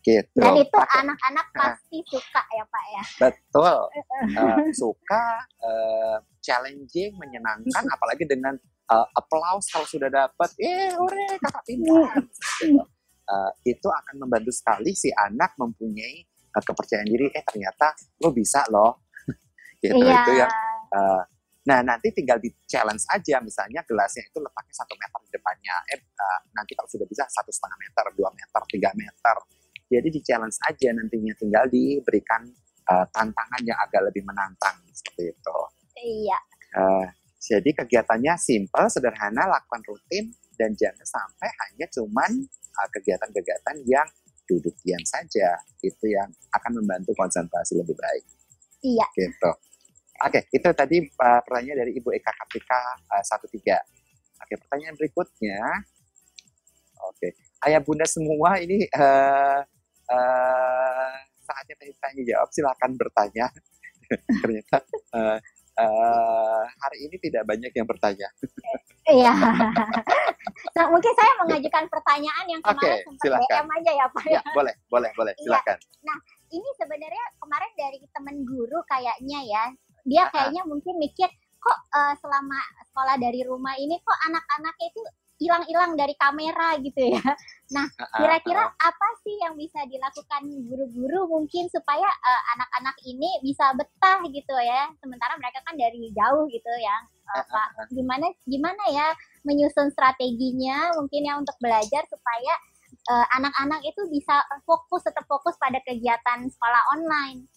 gitu. Dan itu anak-anak pasti suka ya Pak ya. Betul, uh, suka, uh, challenging, menyenangkan, apalagi dengan uh, applause kalau sudah dapat, eh, ore kakak pintar. gitu. uh, itu akan membantu sekali si anak mempunyai uh, kepercayaan diri. Eh ternyata lo bisa loh. gitu iya. itu ya. Uh, Nah, nanti tinggal di challenge aja, misalnya gelasnya itu letaknya satu meter di depannya. Eh, uh, nanti kalau sudah bisa satu setengah meter, dua meter, tiga meter. Jadi di challenge aja nantinya tinggal diberikan uh, tantangan yang agak lebih menantang seperti itu. Iya. Uh, jadi kegiatannya simple, sederhana, lakukan rutin dan jangan sampai hanya cuman uh, kegiatan-kegiatan yang duduk diam saja. Itu yang akan membantu konsentrasi lebih baik. Iya. Gitu. Oke, itu tadi uh, pertanyaan dari Ibu Eka Kartika uh, 13. Oke, pertanyaan berikutnya. Oke, ayah bunda semua ini uh, uh, saatnya tanya jawab silahkan bertanya. Ternyata uh, uh, hari ini tidak banyak yang bertanya. Iya. Nah, mungkin saya mengajukan pertanyaan yang kemarin okay, sempat silakan. DM aja ya pak. Ya, boleh boleh boleh iya. silakan. Nah ini sebenarnya kemarin dari teman guru kayaknya ya dia kayaknya mungkin mikir kok uh, selama sekolah dari rumah ini kok anak-anaknya itu hilang-hilang dari kamera gitu ya. Nah, kira-kira apa sih yang bisa dilakukan guru-guru mungkin supaya uh, anak-anak ini bisa betah gitu ya. Sementara mereka kan dari jauh gitu ya. Uh, Pak, gimana gimana ya menyusun strateginya mungkin ya untuk belajar supaya anak-anak uh, itu bisa fokus tetap fokus pada kegiatan sekolah online.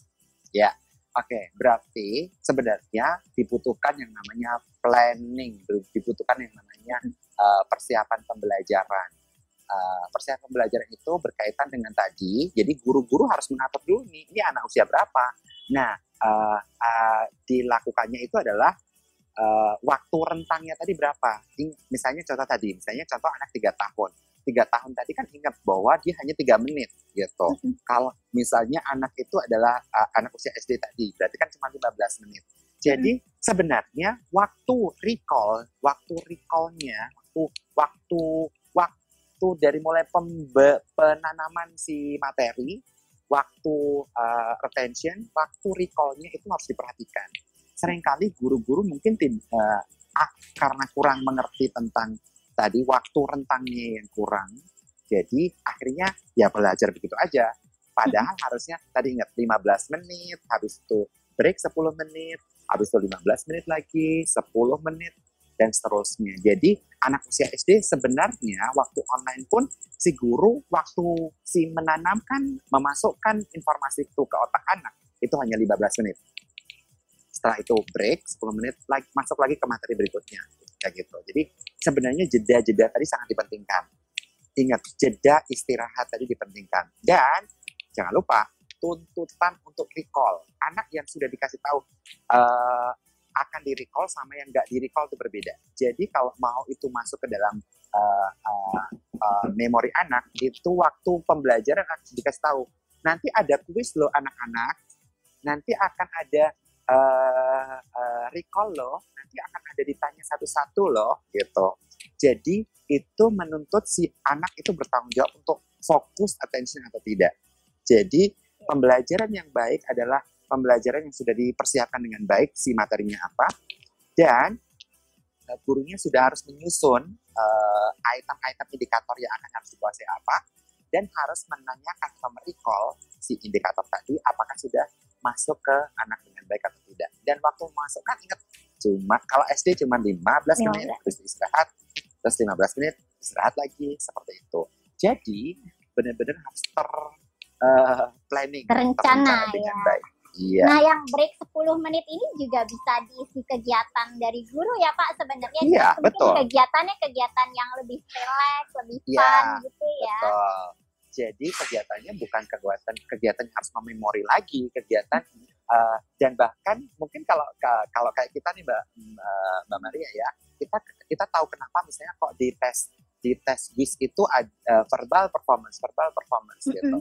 Ya, Oke, okay, berarti sebenarnya dibutuhkan yang namanya planning, dibutuhkan yang namanya uh, persiapan pembelajaran. Uh, persiapan pembelajaran itu berkaitan dengan tadi, jadi guru-guru harus mengatur dulu nih, ini anak usia berapa. Nah, uh, uh, dilakukannya itu adalah uh, waktu rentangnya tadi berapa. Misalnya contoh tadi, misalnya contoh anak tiga tahun tiga tahun tadi kan ingat bahwa dia hanya tiga menit gitu. Mm-hmm. Kalau misalnya anak itu adalah uh, anak usia SD tadi, berarti kan cuma 15 menit. Jadi mm-hmm. sebenarnya waktu recall, waktu recallnya, waktu waktu waktu dari mulai pembe, penanaman si materi, waktu uh, retention, waktu recallnya itu harus diperhatikan. Seringkali guru-guru mungkin tidak uh, ah, karena kurang mengerti tentang tadi waktu rentangnya yang kurang. Jadi akhirnya ya belajar begitu aja. Padahal harusnya tadi ingat 15 menit, habis itu break 10 menit, habis itu 15 menit lagi, 10 menit, dan seterusnya. Jadi anak usia SD sebenarnya waktu online pun si guru waktu si menanamkan, memasukkan informasi itu ke otak anak, itu hanya 15 menit. Setelah itu break 10 menit, lagi, masuk lagi ke materi berikutnya. Kayak gitu. Jadi sebenarnya jeda-jeda tadi sangat dipentingkan. Ingat, jeda istirahat tadi dipentingkan. Dan jangan lupa tuntutan untuk recall. Anak yang sudah dikasih tahu uh, akan di recall sama yang nggak di recall itu berbeda. Jadi kalau mau itu masuk ke dalam uh, uh, uh, memori anak, itu waktu pembelajaran akan dikasih tahu. Nanti ada kuis loh anak-anak, nanti akan ada uh, uh, recall loh, nanti akan ada ditanya satu-satu loh, gitu. Jadi itu menuntut si anak itu bertanggung jawab untuk fokus attention atau tidak. Jadi pembelajaran yang baik adalah pembelajaran yang sudah dipersiapkan dengan baik si materinya apa dan uh, gurunya sudah harus menyusun item-item uh, indikator yang akan harus dikuasai apa dan harus menanyakan atau merecall si indikator tadi apakah sudah masuk ke anak dengan baik atau tidak. Dan waktu memasukkan ingat cuma kalau SD cuma 15 menit terus istirahat, terus 15 menit istirahat lagi seperti itu. Jadi benar-benar harus ter uh, planning, terencana dengan ya. baik. Iya. Nah, yang break 10 menit ini juga bisa diisi kegiatan dari guru ya, Pak. Sebenarnya Iya, mungkin betul. kegiatannya kegiatan yang lebih relax, lebih Iya, fun gitu ya. Betul. Jadi kegiatannya bukan kegiatan kegiatan yang harus memori lagi, kegiatan uh, dan bahkan mungkin kalau kalau kayak kita nih Mbak uh, Mbak Maria ya, kita kita tahu kenapa misalnya kok di tes di tes WIS itu ada uh, verbal performance, verbal performance Mm-mm. gitu.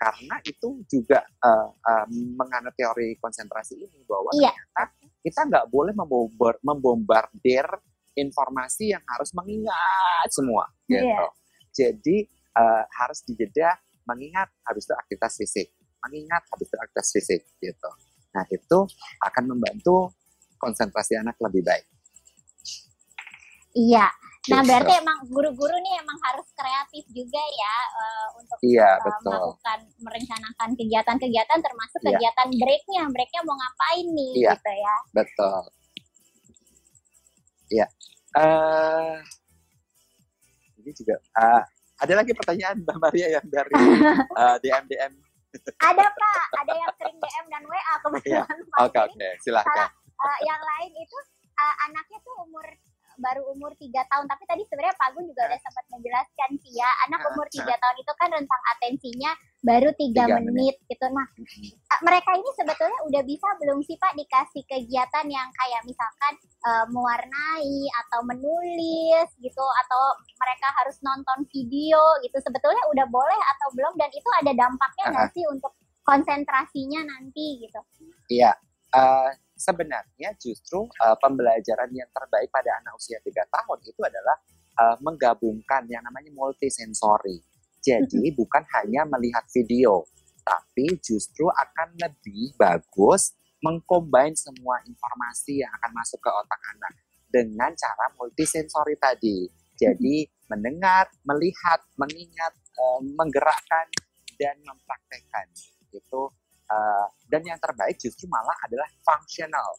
Karena itu juga uh, uh, menganut teori konsentrasi ini bahwa Iya. ternyata kita nggak boleh membombar, membombardir informasi yang harus mengingat semua gitu. Iya. Jadi uh, harus dijeda mengingat habis itu aktivitas fisik, mengingat habis itu aktivitas fisik gitu. Nah itu akan membantu konsentrasi anak lebih baik. Iya. Nah, berarti emang guru-guru nih emang harus kreatif juga ya eh, untuk Iya eh, betul. melakukan merencanakan kegiatan-kegiatan termasuk Iya. kegiatan breaknya. Breaknya mau ngapain nih Iya. gitu ya. Betul. Iya. Eh, ini juga eh, ada lagi pertanyaan Mbak Maria yang dari eh, DM DM. Ada Pak, ada yang sering DM dan WA kebetulan Pak. Oke oke silahkan. eh, yang lain itu eh, anaknya tuh umur baru umur tiga tahun. Tapi tadi sebenarnya Pak Gun juga udah sempat menjelaskan sih ya anak umur tiga tahun itu kan rentang atensinya baru tiga Tiga menit gitu. Nah eh, mereka ini sebetulnya udah bisa belum sih Pak dikasih kegiatan yang kayak misalkan eh, mewarnai atau menulis gitu atau mereka harus nonton video gitu. Sebetulnya udah boleh atau belum dan itu ada dampaknya nggak sih untuk konsentrasinya nanti gitu? Iya. Eh, sebenarnya justru eh, pembelajaran yang terbaik pada anak usia 3 tahun itu adalah eh, menggabungkan yang namanya multisensori. Jadi bukan hanya melihat video, tapi justru akan lebih bagus mengcombine semua informasi yang akan masuk ke otak anak dengan cara multisensori tadi. Jadi mendengar, melihat, mengingat, eh, menggerakkan dan mempraktekkan. Itu Uh, dan yang terbaik justru malah adalah fungsional.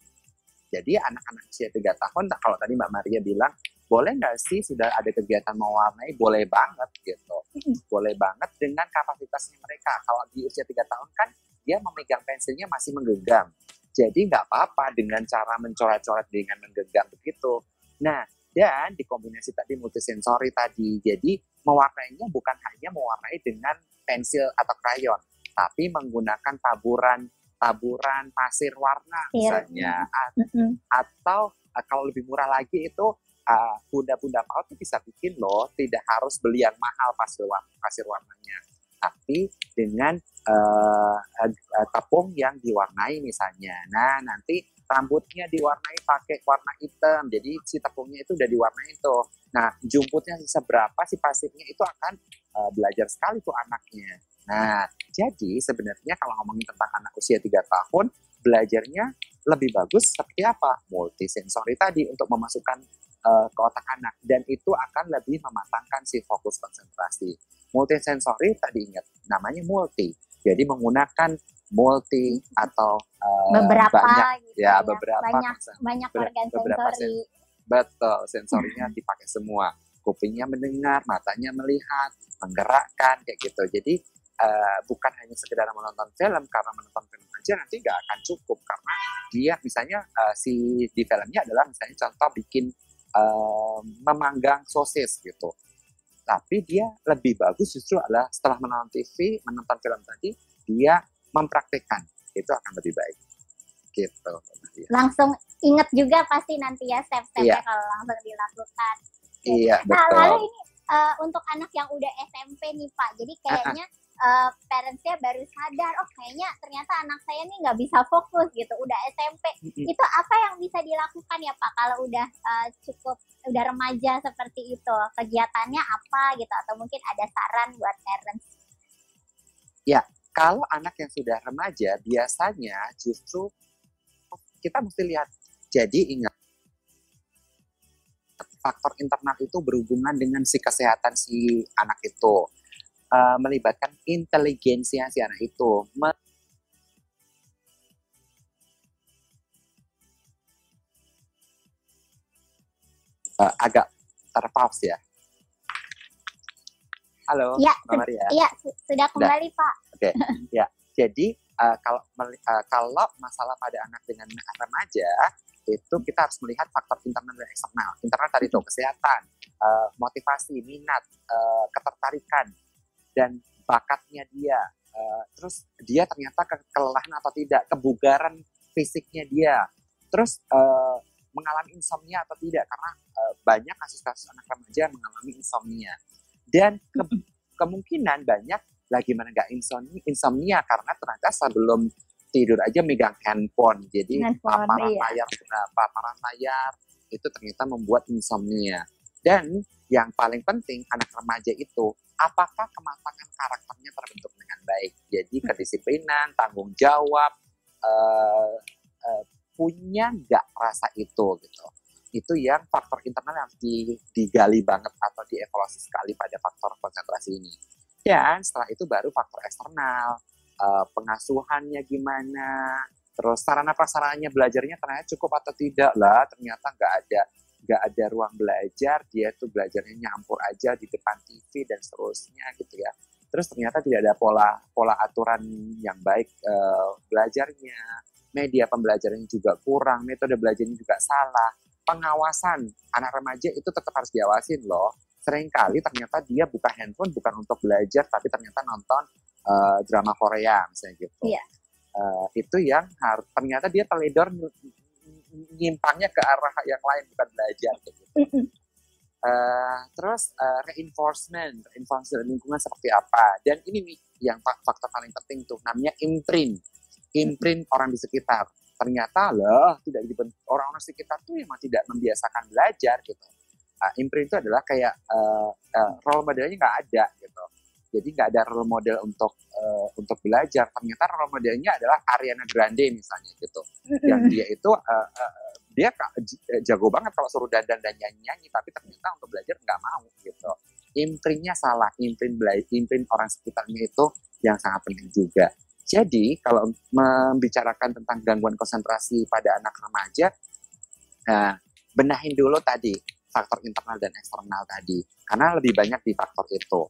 Jadi anak-anak usia 3 tahun, nah, kalau tadi Mbak Maria bilang, boleh nggak sih sudah ada kegiatan mewarnai? Boleh banget gitu. Boleh banget dengan kapasitasnya mereka. Kalau di usia 3 tahun kan dia memegang pensilnya masih menggenggam. Jadi nggak apa-apa dengan cara mencoret-coret dengan menggenggam begitu. Nah, dan dikombinasi tadi multisensori tadi. Jadi mewarnainya bukan hanya mewarnai dengan pensil atau krayon, tapi menggunakan taburan taburan pasir warna Iya. misalnya. A- Mm-mm. atau uh, kalau lebih murah lagi itu uh, bunda-bunda PAUD tuh bisa bikin loh tidak harus beli yang mahal pasir warna pasir warnanya. Tapi dengan uh, uh, uh, tepung yang diwarnai misalnya. Nah nanti rambutnya diwarnai pakai warna hitam jadi si tepungnya itu udah diwarnai tuh. Nah jumputnya seberapa si pasirnya itu akan uh, belajar sekali tuh anaknya. Nah jadi sebenarnya kalau ngomongin tentang anak usia 3 tahun belajarnya lebih bagus seperti apa? Multisensori tadi untuk memasukkan uh, ke otak anak. Dan itu akan lebih mematangkan si fokus konsentrasi. Multisensori tadi ingat namanya multi. Jadi menggunakan multi atau uh, beberapa banyak. gitu ya beberapa banyak banyak organ beberapa sensori betul sensorinya dipakai semua. Kupingnya mendengar matanya melihat menggerakkan kayak gitu. Jadi eh, bukan hanya sekedar menonton film karena menonton film aja nanti nggak akan cukup karena dia misalnya eh, si di filmnya adalah misalnya contoh bikin eh, memanggang sosis gitu. Tapi dia lebih bagus justru adalah setelah menonton TV menonton film tadi dia mempraktekkan. Itu akan lebih baik. Gitu langsung inget juga pasti nanti ya step-stepnya Iya. kalau langsung dilakukan. Iya Nah, betul. lalu ini eh, untuk anak yang udah SMP nih Pak, jadi kayaknya eh, parentsnya baru sadar, oh kayaknya ternyata anak saya nih nggak bisa fokus gitu, udah SMP. Itu apa yang bisa dilakukan ya Pak kalau udah eh, cukup udah remaja seperti itu? Kegiatannya apa gitu? Atau mungkin ada saran buat parents? kalau anak yang sudah remaja biasanya justru kita mesti lihat jadi ingat faktor internal itu berhubungan dengan si kesehatan si anak itu Eh, melibatkan inteligensia si anak itu. Eh, agak terpause ya. Halo Ya, Mbak Maria. Iya, su- sudah kembali Pak. Jadi uh, kalau uh, kalau masalah pada anak dengan remaja itu kita harus melihat faktor internal dan eksternal. Internal tadi itu kesehatan, uh, motivasi, minat, uh, ketertarikan dan bakatnya dia. Uh, terus dia ternyata ke- kelelahan atau tidak, kebugaran fisiknya dia. Terus uh, mengalami insomnia atau tidak karena uh, banyak kasus-kasus anak remaja yang mengalami insomnia. Dan ke- kemungkinan banyak lagi mana nggak insomnia, insomnia karena ternyata sebelum tidur aja megang handphone jadi Handphone, paparan iya. layar paparan layar itu ternyata membuat insomnia dan yang paling penting anak remaja itu apakah kematangan karakternya terbentuk dengan baik? Jadi kedisiplinan tanggung jawab eh, eh, punya nggak rasa itu gitu. Itu yang faktor internal yang di- digali banget atau dievaluasi sekali pada faktor konsentrasi ini. Dan setelah itu baru faktor eksternal, eh, pengasuhannya gimana, terus sarana prasarannya belajarnya ternyata cukup atau tidak? Lah, ternyata nggak ada nggak ada ruang belajar, dia tuh belajarnya nyampur aja di depan TV dan seterusnya gitu ya. Terus ternyata tidak ada pola pola aturan yang baik eh, belajarnya, media pembelajarannya juga kurang, metode belajarnya juga salah, pengawasan anak remaja itu tetap harus diawasin loh sering kali ternyata dia buka handphone bukan untuk belajar tapi ternyata nonton eh, drama Korea misalnya gitu. Iya. Eh, itu yang harus ternyata dia teledor nyimpangnya ke arah yang lain bukan belajar gitu. Eh, terus eh, reinforcement, reinforcement lingkungan seperti apa? Dan ini nih yang fa- faktor paling penting tuh namanya imprint, imprint orang di sekitar. Ternyata loh tidak dibentuk orang-orang sekitar tuh emang tidak membiasakan belajar gitu. Uh, imprint itu adalah kayak uh, uh, role modelnya nggak ada gitu. Jadi nggak ada role model untuk uh, untuk belajar. Ternyata role modelnya adalah Ariana Grande misalnya gitu. Yang dia itu uh, uh, dia jago banget kalau suruh dandan dan nyanyi-nyanyi tapi ternyata untuk belajar nggak mau gitu. Imprintnya salah imprint belajar imprint orang sekitarnya itu yang sangat penting juga. Jadi kalau membicarakan tentang gangguan konsentrasi pada anak remaja nah, benahin dulu tadi faktor internal dan eksternal tadi. Karena lebih banyak di faktor itu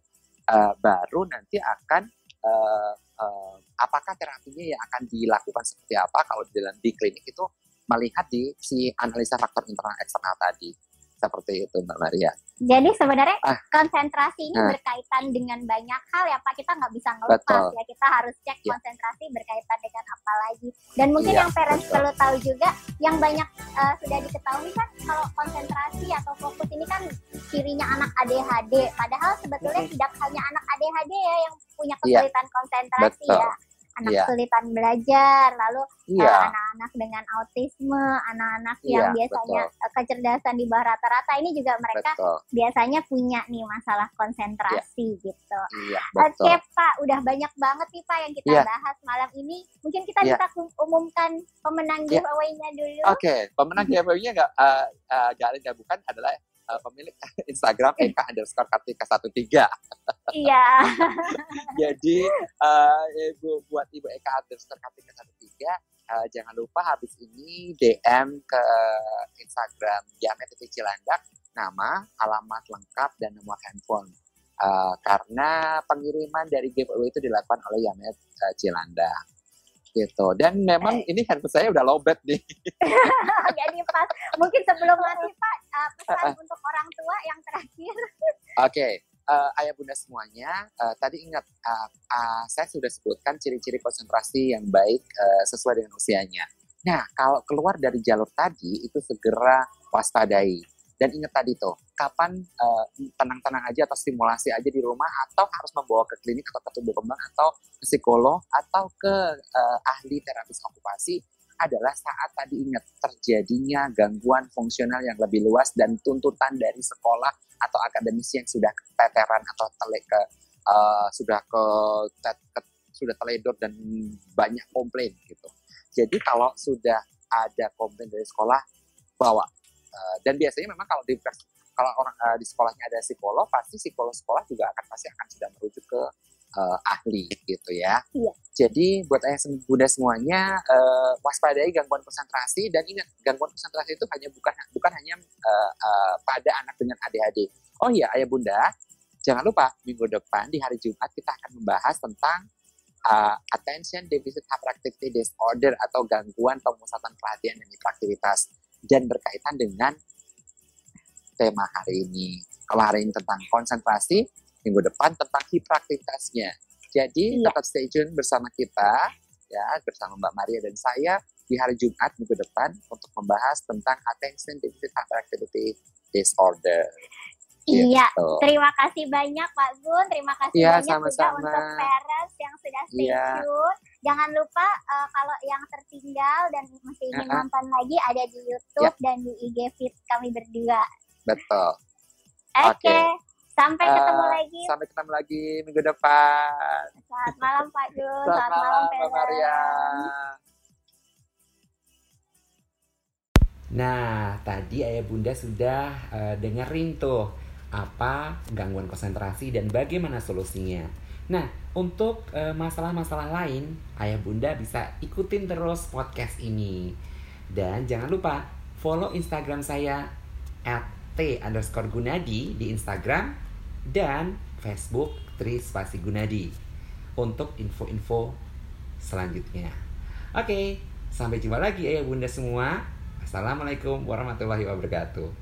Eh, baru nanti akan eh, eh, apakah terapinya yang akan dilakukan seperti apa. Kalau di dalam di klinik itu melihat di si analisa faktor internal eksternal tadi seperti itu Mbak Maria. Jadi sebenarnya Ah. konsentrasi ini Ah. berkaitan dengan banyak hal ya Pak. Kita nggak bisa ngelepas Betul. ya. Kita harus cek Ya. konsentrasi berkaitan dengan apa lagi. Dan mungkin Iya, yang parents betul. perlu tahu juga, yang banyak eh, sudah diketahui kan kalau konsentrasi atau fokus ini kan cirinya anak ADHD. Padahal sebetulnya Mm-mm. tidak hanya anak ADHD ya yang punya Iya. kesulitan konsentrasi Betul. ya. Anak Iya. kesulitan belajar, lalu eh, Iya, anak-anak dengan autisme, anak-anak Iya, yang biasanya eh, kecerdasan di bawah rata-rata ini juga mereka betul. biasanya punya nih masalah konsentrasi gitu. Iya, Oke betul. Pak, udah banyak banget nih Pak yang kita Iya. bahas malam ini. Mungkin kita Iya. bisa umumkan pemenang Iya. giveaway-nya dulu. Oke, pemenang giveaway-nya nggak uh, uh, bukan adalah uh, pemilik Instagram Eka underscore Kartika 13. Iya. Jadi uh, ibu buat ibu Eka underscore Kartika 13 uh, jangan lupa habis ini DM ke Instagram Jamet Cilandak nama, alamat lengkap dan nomor handphone. Uh, karena pengiriman dari giveaway itu dilakukan oleh Yamet uh, Cilandak gitu. Dan memang eh. ini handphone saya udah lowbat nih. Jadi pas mungkin sebelum mati pak uh, pesan uh, untuk orang tua yang terakhir. Oke okay. uh, ayah bunda semuanya uh, tadi ingat uh, uh, saya sudah sebutkan ciri-ciri konsentrasi yang baik uh, sesuai dengan usianya. Nah kalau keluar dari jalur tadi itu segera waspadai dan ingat tadi tuh, kapan uh, tenang-tenang aja atau stimulasi aja di rumah atau harus membawa ke klinik atau ke tumbuh kembang atau ke psikolog atau ke uh, ahli terapis okupasi adalah saat tadi ingat terjadinya gangguan fungsional yang lebih luas dan tuntutan dari sekolah atau akademisi yang sudah keteteran atau tele ke uh, sudah ke, ke sudah teledor dan banyak komplain gitu. Jadi kalau sudah ada komplain dari sekolah bawa Eh, dan biasanya memang kalau di kalau orang uh, di sekolahnya ada psikolog pasti psikolog sekolah juga akan pasti akan sudah merujuk ke uh, ahli gitu ya. Iya. Jadi buat ayah bunda semuanya uh, waspadai gangguan konsentrasi dan ingat gangguan konsentrasi itu hanya bukan bukan hanya uh, uh, pada anak dengan ADHD. Oh iya ayah bunda, jangan lupa minggu depan di hari Jumat kita akan membahas tentang uh, attention deficit hyperactivity disorder atau gangguan pemusatan perhatian dan hiperaktivitas dan berkaitan dengan tema hari ini. Kalau hari ini tentang konsentrasi, minggu depan tentang hiperaktivitasnya. Jadi iya. tetap stay tune bersama kita ya bersama Mbak Maria dan saya di hari Jumat minggu depan untuk membahas tentang attention deficit hyperactivity disorder. Iya, gitu. terima kasih banyak Pak Gun, terima kasih ya, banyak sama-sama. juga untuk parents yang sudah stay ya. tune. Jangan lupa uh, kalau yang tertinggal dan masih ingin uh-huh. nonton lagi ada di YouTube ya. dan di IG Fit kami berdua. Betul. Oke. Okay. Okay. Sampai uh, ketemu lagi. Sampai ketemu lagi minggu depan. Selamat malam Pak Gun. Selamat, Selamat malam Mbak Maria. Nah, tadi ayah bunda sudah uh, dengerin tuh apa gangguan konsentrasi dan bagaimana solusinya. Nah, untuk masalah masalah-masalah lain, ayah bunda bisa ikutin terus podcast ini. Dan jangan lupa follow Instagram saya at underscore gunadi di Instagram dan Facebook Tri Spasi Gunadi untuk info-info selanjutnya. Oke, sampai jumpa lagi ayah bunda semua. Assalamualaikum warahmatullahi wabarakatuh.